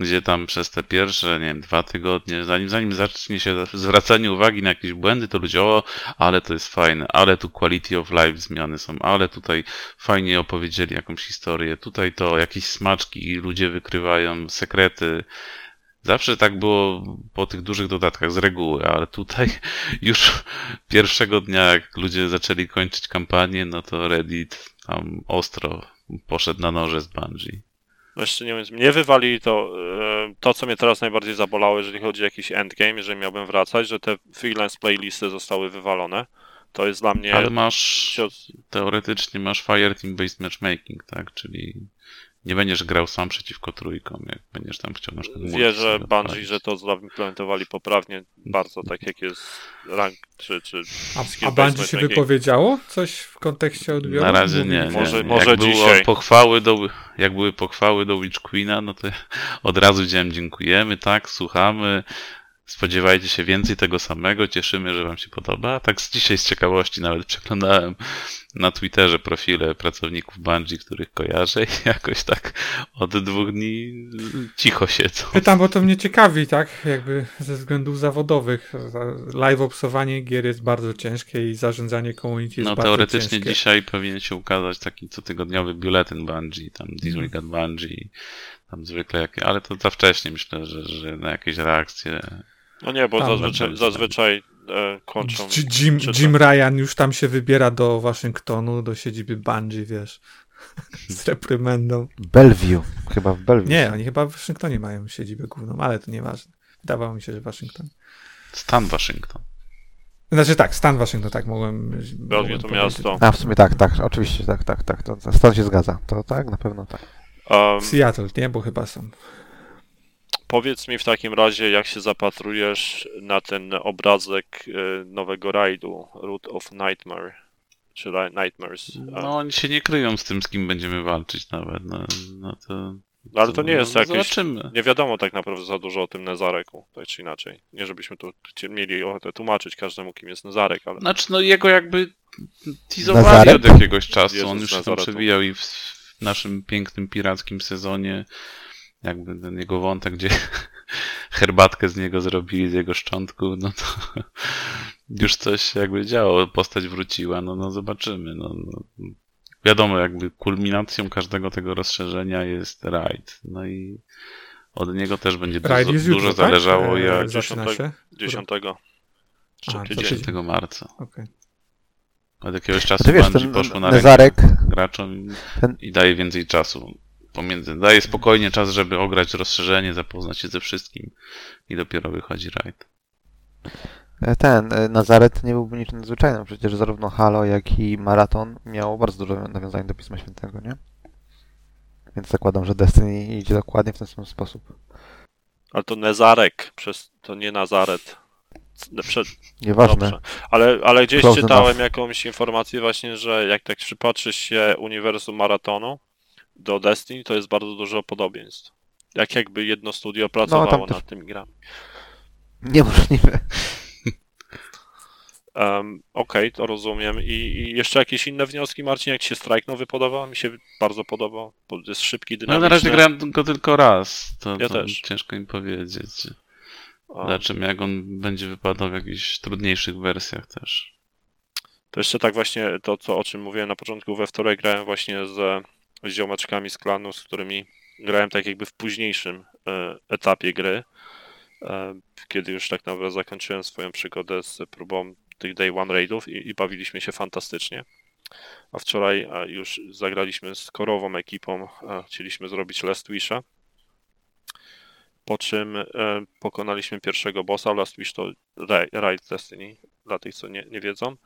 gdzie tam przez te pierwsze, nie wiem, dwa tygodnie, zanim, zanim zacznie się zwracanie uwagi na jakieś błędy, to ludzie, o, ale to jest fajne, ale tu quality of life zmiany są, ale tutaj fajnie opowiedzieli jakąś historię, tutaj to jakieś smaczki i ludzie wykrywają sekrety. Zawsze tak było po tych dużych dodatkach z reguły, ale tutaj <laughs> już pierwszego dnia, jak ludzie zaczęli kończyć kampanię, no to Reddit tam ostro poszedł na noże z Bungie. Jeszcze nie wiem, mnie wywali to, e, to, co mnie teraz najbardziej zabolało, jeżeli chodzi o jakiś endgame, jeżeli miałbym wracać, że te freelance playlisty zostały wywalone. To jest dla mnie Ale masz, teoretycznie masz Fireteam Based Matchmaking, tak? Czyli nie będziesz grał sam przeciwko trójkom, jak będziesz tam chciał na przykład Wierzę Bungie, że to zaimplementowali poprawnie, bardzo tak jak jest rank czy, czy A, a Bungie się wypowiedziało? Coś w kontekście odbioru? Na razie nie, nie. Może- jak może było dzisiaj. Pochwały do, jak były pochwały do Witch Queena, no to <laughs> od razu powiedziałem dziękujemy, tak, słuchamy. Spodziewajcie się więcej tego samego, cieszymy, że Wam się podoba. A tak z dzisiaj z ciekawości nawet przeglądałem na Twitterze profile pracowników Bungie, których kojarzę i <laughs> jakoś tak od dwóch dni cicho siedzą. Pytam, bo to mnie ciekawi, tak? Jakby ze względów zawodowych. Live obsowanie gier jest bardzo ciężkie i zarządzanie community jest No bardzo teoretycznie ciężkie. dzisiaj powinien się ukazać taki cotygodniowy biuletyn Bungie, tam This Week at Bungie, tam zwykle jakie, ale to za wcześnie myślę, że, że na jakieś reakcje. No nie, bo Tam zazwyczaj, zazwyczaj e, kończą. Jim, Jim Ryan już tam się wybiera do Waszyngtonu, do siedziby Bungie, wiesz, <laughs> z reprymendą. Bellevue. Chyba w Bellevue. Nie, oni chyba w Waszyngtonie mają siedzibę główną, ale to nieważne. Wydawało mi się, że w Waszyngtonie. Stan Waszyngton. Znaczy tak, stan Waszyngton, tak mogłem. mogłem to miasto. A w sumie tak, tak, oczywiście, tak, tak, tak. To, to stan się zgadza. To tak, na pewno tak. Um, Seattle, nie? Bo chyba są. Powiedz mi w takim razie, jak się zapatrujesz na ten obrazek e, nowego rajdu, Root of Nightmare, czy Nightmares. No oni się nie kryją z tym, z kim będziemy walczyć nawet. No, no to... ale to nie jest no, jakieś... Zobaczymy. Nie wiadomo tak naprawdę za dużo o tym Nezareku, tak czy inaczej. Nie żebyśmy tu mieli ochotę tłumaczyć każdemu, kim jest Nezarek, ale Znaczy, no jego jakby teasowali od jakiegoś czasu. Jezus On już się tam Nazaretu. przewijał i w naszym pięknym pirackim sezonie jakby ten jego wątek, gdzie <laughs> herbatkę z niego zrobili, z jego szczątku, no to <laughs> już coś jakby działo, postać wróciła, no, no zobaczymy. No, no. Wiadomo, jakby kulminacją każdego tego rozszerzenia jest raid. No i od niego też będzie Raid dużo, dużo jutro, tak? zależało, jak Zaczyna się? 10. Czy A, to tydzień. tydzień. 10 marca. Okej. Od jakiegoś czasu ten poszło na rękę Nezarek, graczom i, Ten- i daje więcej czasu pomiędzy. Daje spokojnie czas, żeby ograć rozszerzenie, zapoznać się ze wszystkim i dopiero wychodzi raid. ten e, Nazaret nie byłby niczym nadzwyczajnym. Przecież zarówno Halo, jak i Maraton miało bardzo dużo nawiązań do Pisma Świętego, nie? Więc zakładam, że Destiny idzie dokładnie w ten sam sposób. Ale to Nezarek, przez, to nie Nazaret. C- Przed, Nieważne. Dobrze. Ale, ale gdzieś Close czytałem enough. jakąś informację właśnie, że jak tak przypatrzysz się uniwersum maratonu do Destiny, to jest bardzo dużo podobieństw. Jak jakby jedno studio pracowało tam też- nad tymi grami. Niemożliwe. Um, <laughs> Okej, to rozumiem. I, I jeszcze jakieś inne wnioski, Marcin? Jak ci się Strike nowy podobał? Mi się bardzo podobał, bo jest szybki, No dynamiczny. na razie grałem go tylko raz. To, Ja to też. ciężko mi powiedzieć. Zobaczymy, jak on będzie wypadał w jakichś trudniejszych wersjach też. To jeszcze tak właśnie to, co, o czym mówiłem na początku, we wtorek grałem właśnie z, z ziomeczkami z klanu, z którymi grałem tak jakby w późniejszym e, etapie gry, e, kiedy już tak naprawdę zakończyłem swoją przygodę z próbą tych Day One Raidów i, i bawiliśmy się fantastycznie. A wczoraj już zagraliśmy z korową ekipą, chcieliśmy zrobić Last Wisha, po czym e, pokonaliśmy pierwszego bossa, Last Wish to Ra- Raid Destiny, dla tych co nie, nie wiedzą.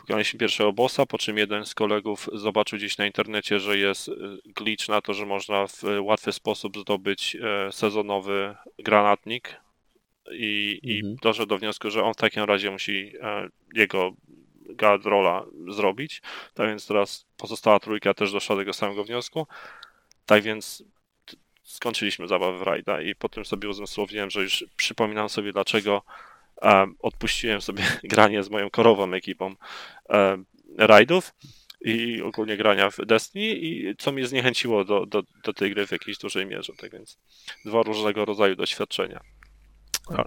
Pokonaliśmy pierwszego bossa, po czym jeden z kolegów zobaczył gdzieś na internecie, że jest y, glitch na to, że można w łatwy sposób zdobyć e, sezonowy granatnik i, i Mhm. doszedł do wniosku, że on w takim razie musi e, jego guard rola zrobić. Tak więc teraz pozostała trójka też doszła do tego samego wniosku. Tak więc skończyliśmy zabawę w rajda i potem sobie uzmysłowiłem, że już przypominam sobie dlaczego odpuściłem sobie <laughs> granie z moją korową ekipą em, rajdów i ogólnie grania w Destiny i co mnie zniechęciło do, do, do tej gry w jakiejś dużej mierze. Tak więc dwa różnego rodzaju doświadczenia.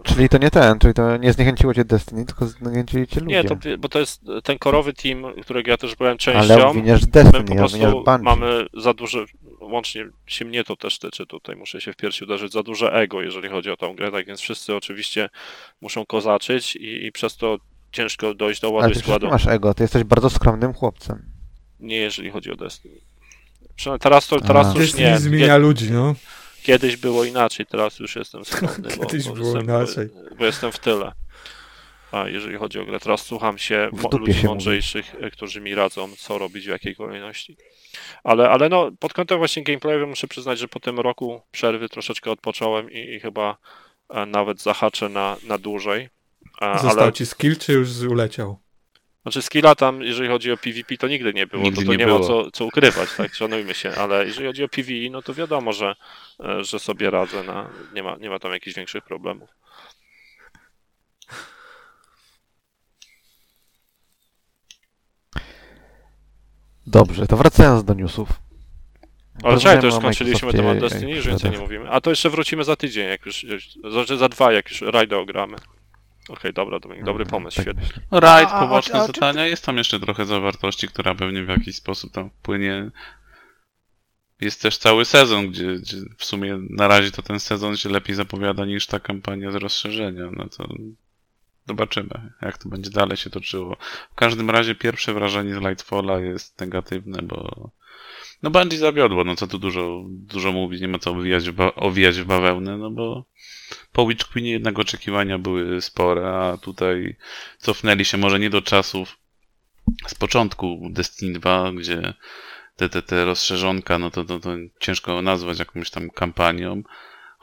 Czyli to nie ten, czyli to nie zniechęciło cię Destiny, tylko zniechęcili cię ludzie. Nie, to, bo to jest ten korowy team, którego ja też byłem częścią. Ale obwiniasz My Destiny, po obwiniasz prostu Bungie. mamy za duże, łącznie się mnie to też tyczy, tutaj muszę się w piersi uderzyć, za duże ego, jeżeli chodzi o tą grę, tak więc wszyscy oczywiście muszą kozaczyć i, i przez to ciężko dojść do Ale ładu ty składu. nie masz ego, ty jesteś bardzo skromnym chłopcem. Nie jeżeli chodzi o Destiny. Przynajmniej teraz to teraz A. już Destiny nie. zmienia ludzi, no. Kiedyś było inaczej, teraz już jestem skromny, <laughs> bo, Kiedyś bo, było jestem, inaczej. bo jestem w tyle. A jeżeli chodzi o grę, teraz słucham się ludzi się mądrzejszych, e, którzy mi radzą, co robić w jakiej kolejności. Ale, ale no, pod kątem właśnie gameplayowym muszę przyznać, że po tym roku przerwy troszeczkę odpocząłem i, i chyba e, nawet zahaczę na, na dłużej. A, Został ale ci skill, czy już uleciał? znaczy skilla tam, jeżeli chodzi o PvP, to nigdy nie było, Nigdy to, to nie nie, było. ma co, co ukrywać, tak, szanujmy się, ale jeżeli chodzi o PvE, no to wiadomo, że, e, że sobie radzę, na, nie, ma, nie ma tam jakichś większych problemów. Dobrze, to wracając do newsów. Ale czekaj, to już skończyliśmy temat i Destiny, już przygodach. więcej nie mówimy. A to jeszcze wrócimy za tydzień, jak już, już znaczy za dwa, jak już rajda ogramy. Okej, dobra, Dominik, dobry pomysł, Tak świetnie. No, a- poboczne a- zadania, jest tam jeszcze trochę zawartości, która pewnie w jakiś sposób tam wpłynie. Jest też cały sezon, gdzie, gdzie w sumie na razie to ten sezon się lepiej zapowiada niż ta kampania z rozszerzenia. No to zobaczymy, jak to będzie dalej się toczyło. W każdym razie pierwsze wrażenie z Lightfalla jest negatywne, bo no Bungie zawiodło, no co tu dużo, dużo mówić, nie ma co owijać w, owijać w bawełnę, no bo po Witch Queenie jednak oczekiwania były spore, a tutaj cofnęli się może nie do czasów z początku Destiny 2, gdzie te, te, te rozszerzonka, no to, to, to ciężko nazwać jakąś tam kampanią,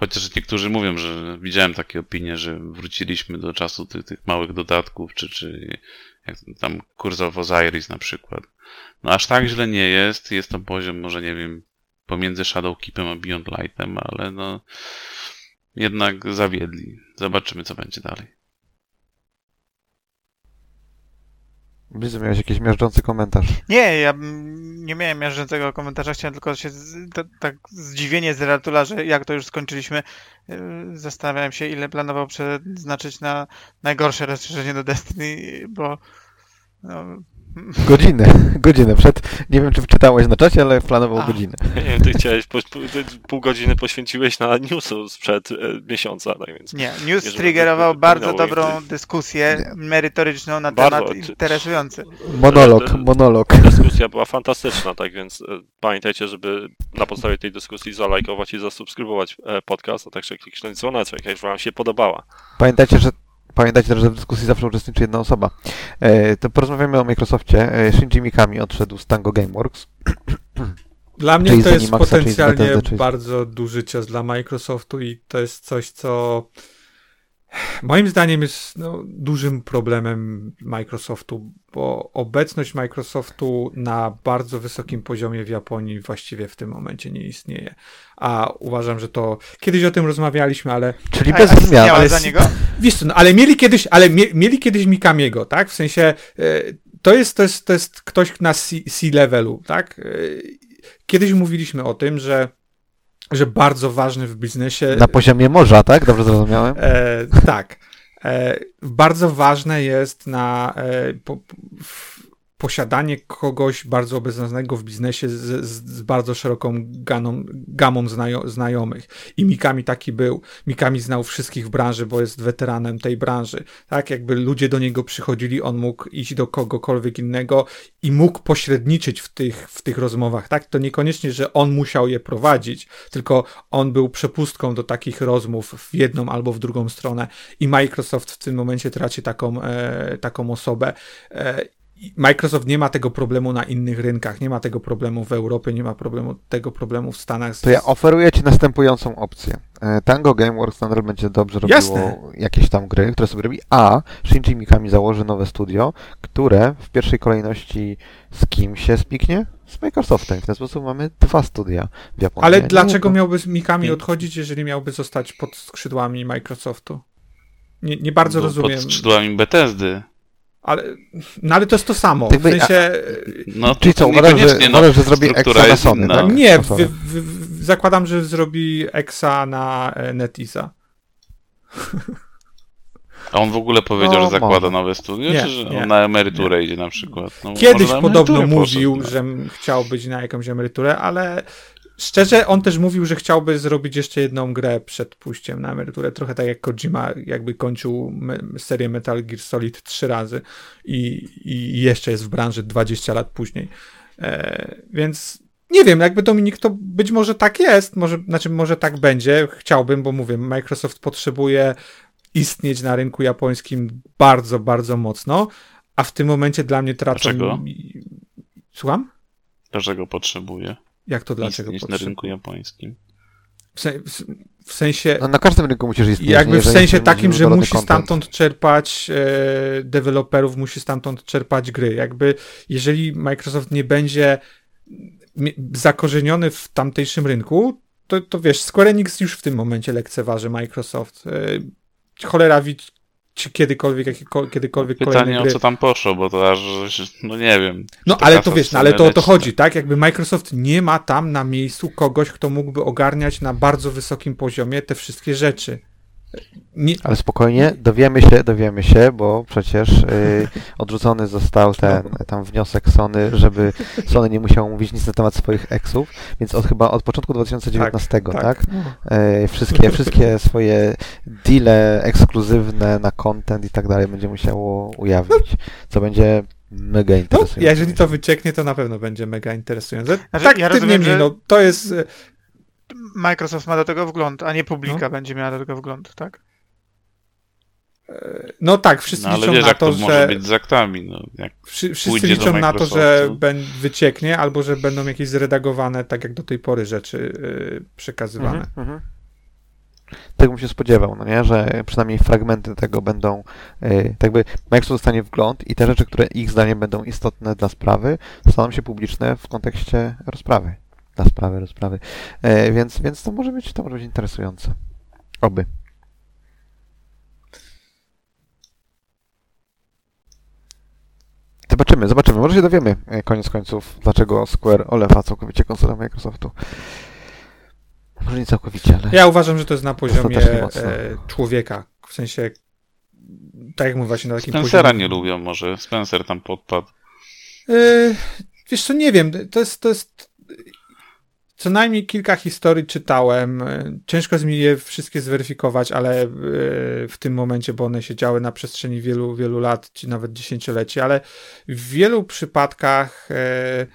Chociaż niektórzy mówią, że widziałem takie opinie, że wróciliśmy do czasu tych, tych małych dodatków, czy, czy jak tam Curse of Osiris na przykład. No aż tak źle nie jest. Jest to poziom, może nie wiem, pomiędzy Shadowkeepem a Beyond Lightem, ale no jednak zawiedli. Zobaczymy, co będzie dalej. Blizu miałeś jakiś miażdżący komentarz. Nie, ja nie miałem miażdżącego komentarza, chciałem tylko się tak zdziwienie z Ratula, że jak to już skończyliśmy, yy, zastanawiałem się, ile planował przeznaczyć na najgorsze rozszerzenie do Destiny, bo no, Godzinę, <laughs> godzinę przed. Nie wiem, czy wczytałeś na czacie, ale planował A. godzinę. <laughs> Nie wiem, ty chciałeś, po, ty pół godziny poświęciłeś na newsu sprzed e, miesiąca, tak więc... nie. News triggerował bardzo dobrą ich- dyskusję merytoryczną na Bardzo, temat czy- interesujący. Monolog, monolog. Dyskusja była fantastyczna, tak więc e, pamiętajcie, żeby na podstawie tej dyskusji zalajkować i zasubskrybować e, podcast, a także kliknąć dzwoneczek, jeśli wam się podobała. Pamiętajcie, że Pamiętajcie też, że w dyskusji zawsze uczestniczy jedna osoba. E, to porozmawiamy o Microsoftie. E, Shinji Mikami odszedł z Tango Gameworks. <clears throat> Dla mnie Czyli to jest Animaxa, potencjalnie bardzo duży cios dla Microsoftu i to jest coś, co moim zdaniem jest no, dużym problemem Microsoftu, bo obecność Microsoftu na bardzo wysokim poziomie w Japonii właściwie w tym momencie nie istnieje. A uważam, że to kiedyś o tym rozmawialiśmy, ale Czyli bez zmian. ale za niego? Wiesz co, no, ale mieli kiedyś, ale mie, mieli kiedyś Mikamiego, tak? W sensie e, to jest, to jest, to jest ktoś na C-levelu, tak? E, Kiedyś mówiliśmy o tym, że, że bardzo ważny w biznesie. Na poziomie morza, tak? Dobrze zrozumiałem? E, tak. E, bardzo ważne jest na e, po, w, posiadanie kogoś bardzo obecnego w biznesie z, z, bardzo szeroką ganą, gamą znajo, znajomych. I Mikami taki był. Mikami znał wszystkich w branży, bo jest weteranem tej branży. Tak, jakby ludzie do niego przychodzili, on mógł iść do kogokolwiek innego i mógł pośredniczyć w tych, w tych rozmowach. Tak, to niekoniecznie, że on musiał je prowadzić, tylko on był przepustką do takich rozmów w jedną albo w drugą stronę. I Microsoft w tym momencie traci taką, e, taką osobę. E, Microsoft nie ma tego problemu na innych rynkach, nie ma tego problemu w Europie, nie ma problemu, tego problemu w Stanach. To ja oferuję Ci następującą opcję. E, Tango Gameworks nadal będzie dobrze robiło Jasne. jakieś tam gry, które sobie robi, a Shinji Mikami założy nowe studio, które w pierwszej kolejności z kim się spiknie? Z Microsoftem. W ten sposób mamy dwa studia w Japonii. Ale Nie dlaczego jedno. miałby z Mikami Nie. odchodzić, jeżeli miałby zostać pod skrzydłami Microsoftu? Nie, nie bardzo Bo rozumiem. Pod skrzydłami Bethesdy. Ale, no ale to jest to samo. W sensie. No, Czyli co, to uważasz, że, no, uważasz, że zrobi struktura Exa na jest Sony, inna. tak? Nie, w, w, w, zakładam, że zrobi Exa na e, NetEasa. A on w ogóle powiedział, No, że zakłada może. nowe studio, Nie, czy że nie. on na emeryturę idzie na przykład? No, Kiedyś podobno poszedł, mówił, no. że chciał być na jakąś emeryturę, ale szczerze on też mówił, że chciałby zrobić jeszcze jedną grę przed pójściem na emeryturę. Trochę tak jak Kojima jakby kończył serię Metal Gear Solid trzy razy i, i jeszcze jest w branży 20 lat później. E, więc nie wiem, jakby Dominik, to być może tak jest, może, znaczy może tak będzie, chciałbym, bo mówię, Microsoft potrzebuje istnieć na rynku japońskim bardzo, bardzo mocno, a w tym momencie dla mnie tracą... Dlaczego? Słucham? Dlaczego potrzebuje Jak to dlaczego istnieć na rynku japońskim? W, se, w, w sensie... No, na każdym rynku musisz istnieć. Jakby w sensie takim, że musi content. stamtąd czerpać e, deweloperów, musi stamtąd czerpać gry. Jakby jeżeli Microsoft nie będzie zakorzeniony w tamtejszym rynku, to, to wiesz, Square Enix już w tym momencie lekceważy Microsoft. E, cholera wie, czy kiedykolwiek, kiedykolwiek Pytanie kolejne o gry. co tam poszło, bo to aż, no nie wiem. No ale to wiesz, no, ale to o to chodzi, tak? Jakby Microsoft nie ma tam na miejscu kogoś, kto mógłby ogarniać na bardzo wysokim poziomie te wszystkie rzeczy. Nie, Ale spokojnie, dowiemy się, dowiemy się, bo przecież y, <laughs> odrzucony został ten tam wniosek Sony, żeby Sony nie musiało mówić nic na temat swoich eksów, więc od chyba od początku 2019, tak? tak. Y, wszystkie, wszystkie swoje deale ekskluzywne na content i tak dalej będzie musiało ujawnić, co będzie mega No, interesujące. jeżeli to wycieknie, to na pewno będzie mega interesujące. Znaczy, tak, ja tym rozumiem, niemniej, że- no, to jest... Microsoft ma do tego wgląd, a nie publika No. będzie miała do tego wgląd, tak? No tak, wszyscy No ale liczą wiesz, na jak to, to może że... być z aktami, no. Jak Wszy, wszyscy liczą na to, że wycieknie, albo że będą jakieś zredagowane, tak jak do tej pory rzeczy y, przekazywane. Mhm, mhm. tego bym się spodziewał, no nie, że przynajmniej fragmenty tego będą, yy, tak jakby Microsoft dostanie wgląd i te rzeczy, które ich zdaniem będą istotne dla sprawy, staną się publiczne w kontekście rozprawy. Dla sprawy, rozprawy. Yy, więc, więc to może być, to może być interesujące. Oby. Zobaczymy, zobaczymy. Może się dowiemy e, koniec końców, dlaczego Square olewa całkowicie konsolę Microsoftu. Może nie całkowicie, ale... Ja uważam, że to jest na poziomie e, człowieka. W sensie, tak jak mówię, właśnie na takim Spencera poziomie. nie lubią może. Spencer tam podpadł. E, wiesz co, nie wiem, to jest, to jest co najmniej kilka historii czytałem. E, Ciężko mi je wszystkie zweryfikować, ale e, w tym momencie, bo one się działy na przestrzeni wielu, wielu lat, czy nawet dziesięcioleci, ale w wielu przypadkach e,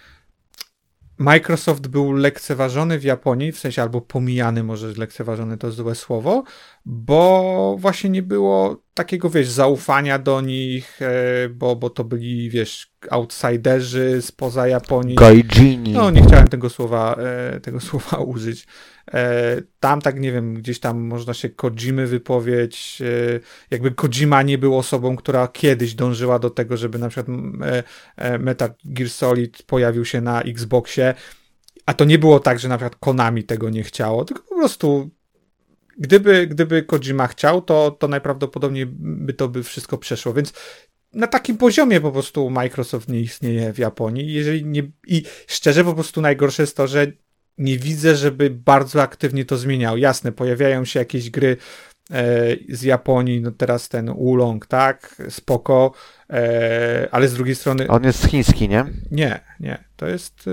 Microsoft był lekceważony w Japonii, w sensie albo pomijany, może lekceważony to złe słowo, bo właśnie nie było takiego, wiesz, zaufania do nich, e, bo, bo to byli, wiesz, outsiderzy spoza Japonii. Gaijini. No, nie chciałem tego słowa, e, tego <laughs> słowa użyć. E, tam tak, nie wiem, gdzieś tam można się Kojimy wypowiedź, e, jakby Kojima nie był osobą, która kiedyś dążyła do tego, żeby na przykład e, Metal Gear Solid pojawił się na Xboxie, a to nie było tak, że na przykład Konami tego nie chciało, tylko po prostu gdyby, gdyby Kojima chciał, to, to najprawdopodobniej by to by wszystko przeszło, więc na takim poziomie po prostu Microsoft nie istnieje w Japonii. Jeżeli nie, I szczerze po prostu najgorsze jest to, że nie widzę, żeby bardzo aktywnie to zmieniał. Jasne, pojawiają się jakieś gry e, z Japonii, no teraz ten Ulong, tak, spoko, e, ale z drugiej strony On jest chiński, nie? nie, nie, to jest, e,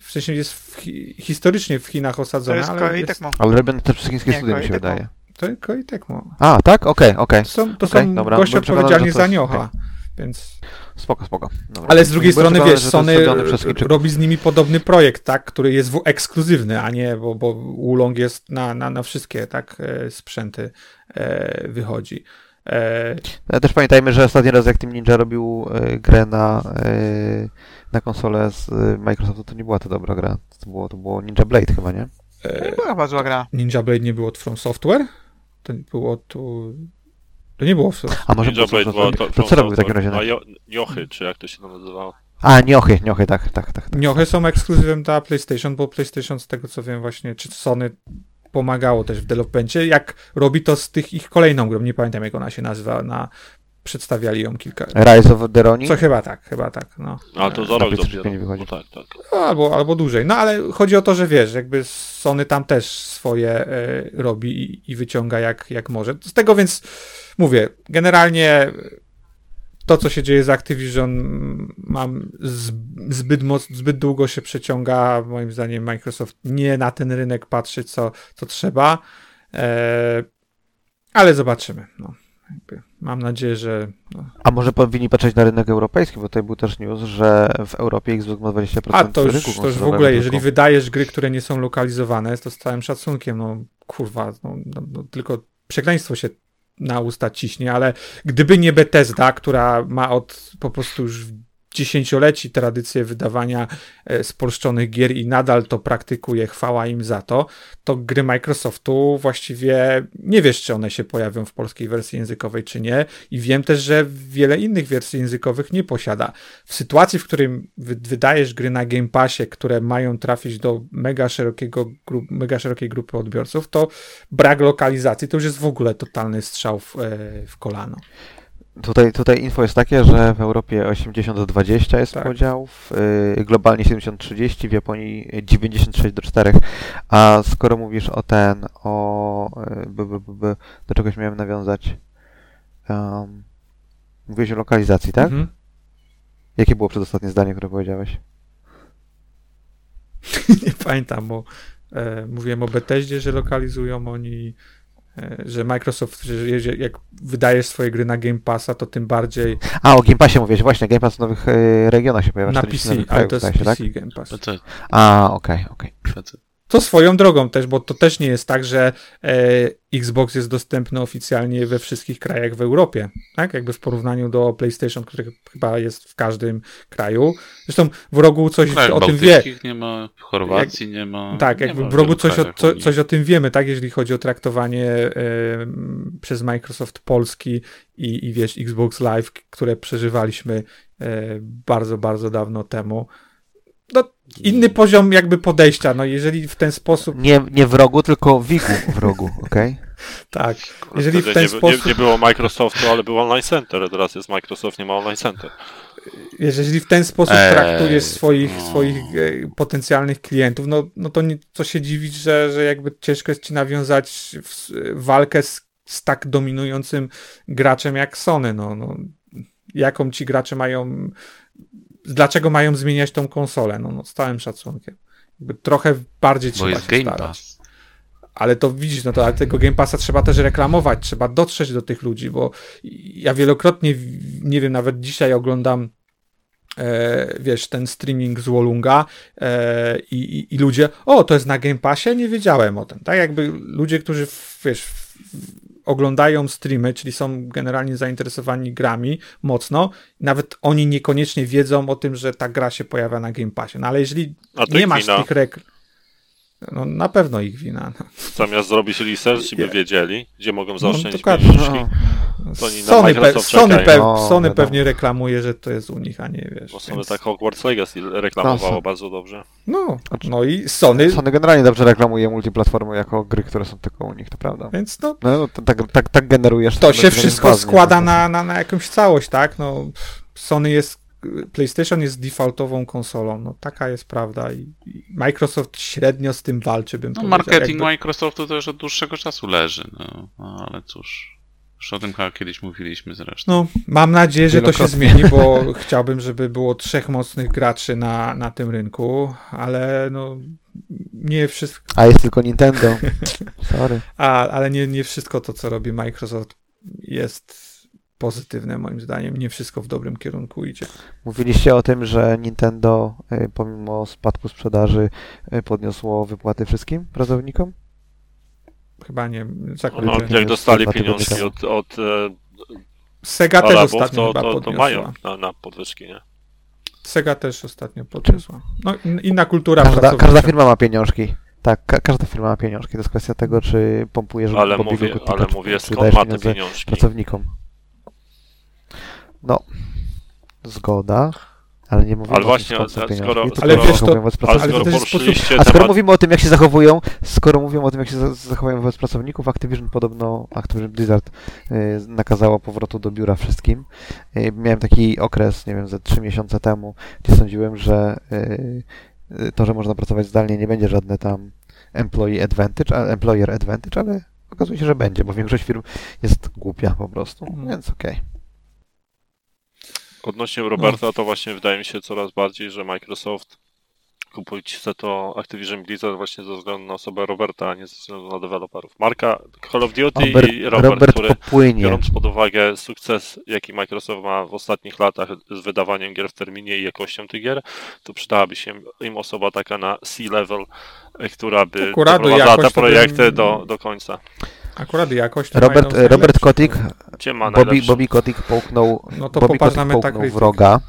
w sensie jest w, hi, historycznie w Chinach To osadzone, jest ale Koei jest. Ale robione też przez chińskie studia, mi się wydaje. to Koei Tecmo. A, tak? Okej, okej. To są, to Okej, są dobra, goście odpowiedzialni to za jest- Niocha, więc... Spoko, spoko. Dobra. Ale z drugiej Byłem strony, wiesz, Sony robi z nimi podobny projekt, tak, który jest w ekskluzywny, a nie, bo, bo Ulong jest na, na, na wszystkie, tak, e, sprzęty e, wychodzi. E, Ale też pamiętajmy, że ostatni raz jak Team Ninja robił e, grę na, e, na konsolę z e, Microsoftu, to nie była to dobra gra. To było, to było Ninja Blade chyba, nie? e, To była chyba zła gra. Ninja Blade nie było od From Software? To nie było tu... To nie było w A może Ninja było Blade to, była to, to, to co robił w takim razie? A Na... jo, Jochy, czy jak to się nazywało? A, Niochy, Niochy, tak, tak, tak. tak. Niochy są ekskluzywem dla PlayStation, bo PlayStation z tego co wiem właśnie, czy Sony pomagało też w developmencie, jak robi to z tych ich kolejną grą, nie pamiętam jak ona się nazywa, na przedstawiali ją kilka... Rise of the Ronin? Co chyba tak, chyba tak, no. Ale to za rok dopiero. nie wychodzi. No tak, tak. No, Albo, albo dłużej. No ale chodzi o to, że wiesz, jakby Sony tam też swoje e, robi i, i wyciąga jak, jak może. Z tego więc mówię, generalnie to, co się dzieje z Activision, mam zbyt, moc, zbyt długo się przeciąga. Moim zdaniem Microsoft nie na ten rynek patrzy, co, co trzeba. E, ale zobaczymy. No, mam nadzieję, że no, A może powinni patrzeć na rynek europejski, bo tutaj był też news, że w Europie Xbox ma 20% A to już, rynku to już w ogóle, tylko. jeżeli wydajesz gry, które nie są lokalizowane, to z całym szacunkiem, no kurwa, no, no, no, tylko przekleństwo się na usta ciśnie, ale gdyby nie Bethesda, która ma od po prostu już dziesięcioleci tradycję wydawania e, spolszczonych gier i nadal to praktykuje, chwała im za to, to gry Microsoftu właściwie nie wiesz, czy one się pojawią w polskiej wersji językowej, czy nie. I wiem też, że wiele innych wersji językowych nie posiada. W sytuacji, w którym wy- wydajesz gry na Game Passie, które mają trafić do mega, szerokiego mega szerokiej grupy odbiorców, to brak lokalizacji to już jest w ogóle totalny strzał w, e, w kolano. Tutaj, tutaj info jest takie, że w Europie 80-20 jest Tak. podział, w, y, globalnie 70-30, w Japonii 96 do 4. A skoro mówisz o ten, o... y, b, b, b, do czegoś miałem nawiązać. Um, mówiłeś o lokalizacji, tak? Mhm. Jakie było przedostatnie zdanie, które powiedziałeś? <laughs> nie pamiętam, bo e, mówiłem o Bethesdzie, że lokalizują oni, że Microsoft, że jak wydajesz swoje gry na Game Passa, to tym bardziej A, o Game Passie mówiłeś, właśnie, Game Pass w nowych y, regionach się pojawia, na 40 PC, ale to jest się, PC tak? Game Pass. PC, A, okej, okej. PC. To swoją drogą też, bo to też nie jest tak, że e, Xbox jest dostępny oficjalnie we wszystkich krajach w Europie, tak? Jakby w porównaniu do PlayStation, który chyba jest w każdym kraju. Zresztą w rogu coś W o tym wie. nie ma, w Chorwacji nie ma. Tak, nie jakby ma w rogu coś o, co, coś o tym wiemy, tak, jeżeli chodzi o traktowanie e, przez Microsoft Polski i, i wiesz, Xbox Live, które przeżywaliśmy e, bardzo, bardzo dawno temu. Inny poziom jakby podejścia, no jeżeli w ten sposób, Nie, nie w rogu, tylko w Wigu w rogu, <laughs> okej? tak, jeżeli Wtedy w ten nie, sposób, nie, nie było Microsoftu, ale był Online Center. Teraz jest Microsoft, nie ma Online Center. jeżeli w ten sposób Ej, traktujesz swoich, no. swoich e, potencjalnych klientów, no, no to nie, co się dziwić, że, że jakby ciężko jest ci nawiązać w, walkę z, z tak dominującym graczem jak Sony. No, no, jaką ci gracze mają, dlaczego mają zmieniać tą konsolę? No, no z całym szacunkiem. Jakby trochę bardziej Bo trzeba jest się Game starać. Pass. Ale to widzisz, no to ale tego Game Passa trzeba też reklamować, trzeba dotrzeć do tych ludzi, bo ja wielokrotnie, nie wiem, nawet dzisiaj oglądam e, wiesz, ten streaming z Wolunga e, i, i, ludzie, o, to jest na Game Passie? Nie wiedziałem o tym. Tak jakby ludzie, którzy, w- wiesz, w- oglądają streamy, czyli są generalnie zainteresowani grami mocno, nawet oni niekoniecznie wiedzą o tym, że ta gra się pojawia na Game Passie. No ale jeżeli nie masz wina. tych reklam, no na pewno ich wina. No. Zamiast zrobić research i by wiedzieli, gdzie mogą No, zaoszczędzić dokładnie. pieniążki. No. To oni na Sony, pe- Sony, pe- No, Sony pewnie reklamuje, że to jest u nich, a nie wiesz. Bo Sony więc- tak Hogwarts Legacy reklamowało No, bardzo dobrze. No, no i Sony, Sony generalnie dobrze reklamuje multiplatformy jako gry, które są tylko u nich, to prawda. więc no No, to, tak, tak, tak generujesz... to się wszystko składa na, na, na jakąś całość, tak? No, Sony jest, PlayStation jest defaultową konsolą, no taka jest prawda i, i Microsoft średnio z tym walczy, bym No, powiedział. marketing Jakby- Microsoftu to już od dłuższego czasu leży. No, no ale cóż. Już o tym chyba kiedyś mówiliśmy zresztą. No, mam nadzieję, że to się zmieni, bo <laughs> chciałbym, żeby było trzech mocnych graczy na, na tym rynku, ale no nie wszystko, A jest tylko Nintendo. <laughs> Sorry. a, ale nie, nie wszystko to, co robi Microsoft jest pozytywne moim zdaniem. Nie wszystko w dobrym kierunku idzie. Mówiliście o tym, że Nintendo y, pomimo spadku sprzedaży y, podniosło wypłaty wszystkim pracownikom? Chyba nie. Za No, jak dostali pieniążki od, od e, Sega też Arabów, ostatnio to, chyba to, to mają na, na podwyżki, nie? Sega też ostatnio podniosła. No in- inna kultura Każda, każda firma ma pieniążki. Tak, ka każda firma ma pieniążki. To jest kwestia tego, czy pompujesz Ale mówię, Kotika, ale czy- mówię czy skąd dajesz ma te pieniądze pieniążki. pracownikom. No, zgoda, ale nie mówimy Ale o właśnie, tym, skąd skoro- tylko Ale wiesz, to- wobec Ale skoro poruszyliście A skoro temat... mówimy o tym, jak się zachowują, skoro mówimy o tym, jak się za- zachowują wobec pracowników, Activision podobno, Activision Blizzard y, nakazało powrotu do biura wszystkim. Y, miałem taki okres, nie wiem, ze trzy miesiące temu, gdzie sądziłem, że y, to, że można pracować zdalnie, nie będzie żadne tam employee advantage, a, employer advantage, ale okazuje się, że będzie, bo większość firm jest głupia po prostu, Mhm. więc okej. Odnośnie Roberta, to właśnie wydaje mi się coraz bardziej, że Microsoft kupić chce to Activision Blizzard właśnie ze względu na osobę Roberta, a nie ze względu na deweloperów. Marka Call of Duty Robert, i Robert, Robert który popłynie. biorąc pod uwagę sukces, jaki Microsoft ma w ostatnich latach z wydawaniem gier w terminie i jakością tych gier, to przydałaby się im osoba taka na C-level, e, która by Akurat doprowadzała te projekty do, do końca. Akurat jakość Robert, Robert ma Bobby? Bobby Kotick połknął, No to Bobby na połknął wroga.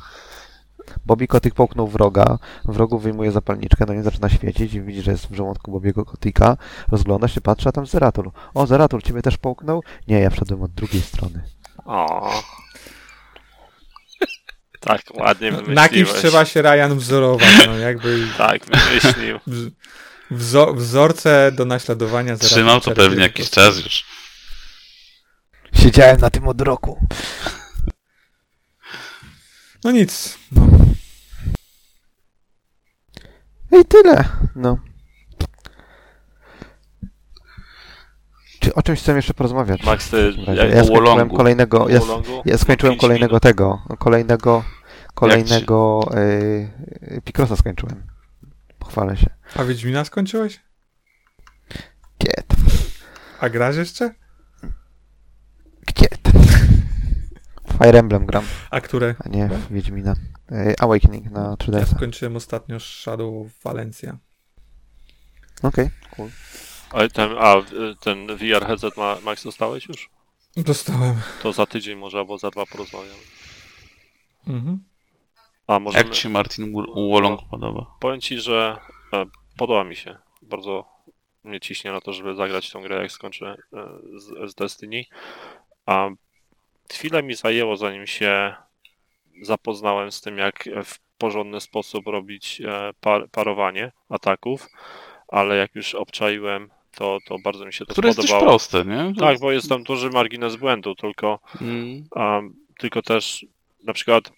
Bobby Kotick połknął wroga, w rogu wyjmuje zapalniczkę, no nie zaczyna świecić i widzi, że jest w żołądku Bobiego Kotika. Rozgląda się, patrzy, a tam Zeratul. O, Zeratul, ciebie też połknął? Nie, ja wszedłem od drugiej strony. O. Tak, ładnie Na kimś wymyśliłeś. trzeba się Ryan wzorować, no jakby Tak, wymyślił. <laughs> wz- wzo, wzorce do naśladowania. zaraz Trzymał to pewnie jakiś prostu. czas już. Siedziałem na tym od roku. No nic. No. I tyle. No. Czy o czymś chcę jeszcze porozmawiać? Max, ty jak Ja skończyłem kolejnego, ja, ja skończyłem kolejnego minut. tego, kolejnego, kolejnego y, Picrossa skończyłem. Pochwalę się. A Wiedźmina skończyłeś? Kiet. A grasz jeszcze? Kiet. Fire Emblem gram, A które? a nie w Wiedźmina. Awakening na 3DS. Ja skończyłem ostatnio Shadow of Valencia. Okej, cool. A ten, a, ten VR headset ma, Max dostałeś już? Dostałem. To za tydzień może, albo za dwa porozmawiamy. Mhm. A Jak ci się Martin Wol- Wolong podoba? powiem ci, że e, podoba mi się. Bardzo mnie ciśnie na to, żeby zagrać tą grę, jak skończę e, z, z Destiny. A chwilę mi zajęło, zanim się zapoznałem z tym, jak w porządny sposób robić e, par, parowanie ataków, ale jak już obczaiłem, to, to bardzo mi się to Które jest dość spodobało. proste, nie? Tak, bo jest tam duży margines błędu, tylko Mm. tylko też na przykład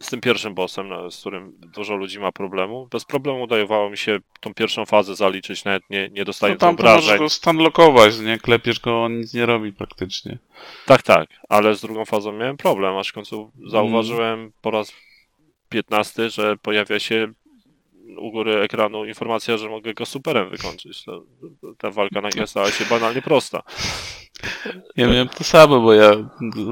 z tym pierwszym bossem, no, z którym dużo ludzi ma problemu, bez problemu udawało mi się tą pierwszą fazę zaliczyć, nawet nie, nie No dostając tam to możesz obrażeń. go stanlockować, nie? Klepiesz go, on nic nie robi praktycznie. Tak, tak, ale z drugą fazą miałem problem, aż w końcu zauważyłem po raz 15, że pojawia się u góry ekranu informacja, że mogę go superem wykończyć. To, ta walka nagle stała się banalnie prosta. Ja miałem to samo, bo ja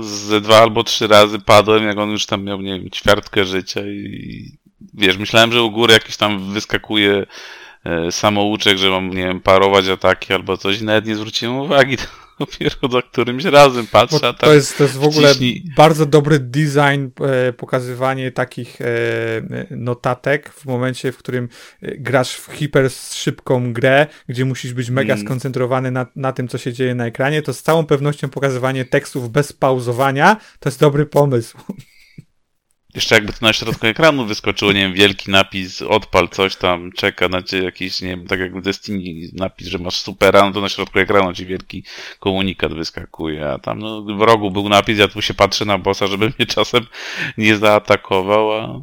ze dwa albo trzy razy padłem, jak on już tam miał, nie wiem, ćwiartkę życia i wiesz, myślałem, że u góry jakiś tam wyskakuje e, samouczek, że mam, nie wiem, parować ataki albo coś i nawet nie zwróciłem uwagi. <laughs> Dopiero za którymś razem Bo patrzę, a tak to, jest, to jest w ogóle wciśnij. bardzo dobry design, e, pokazywanie takich e, notatek w momencie, w którym e, grasz w hiper szybką grę, gdzie musisz być mega Mm. skoncentrowany na, na tym, co się dzieje na ekranie, to z całą pewnością pokazywanie tekstów bez pauzowania to jest dobry pomysł. Jeszcze jakby to na środku ekranu wyskoczyło, nie wiem, wielki napis, odpal coś tam, czeka na ciebie jakiś, nie wiem, tak jak w Destiny napis, że masz supera, no to na środku ekranu ci wielki komunikat wyskakuje, a tam no, w rogu był napis, ja tu się patrzę na bossa, żeby mnie czasem nie zaatakował, a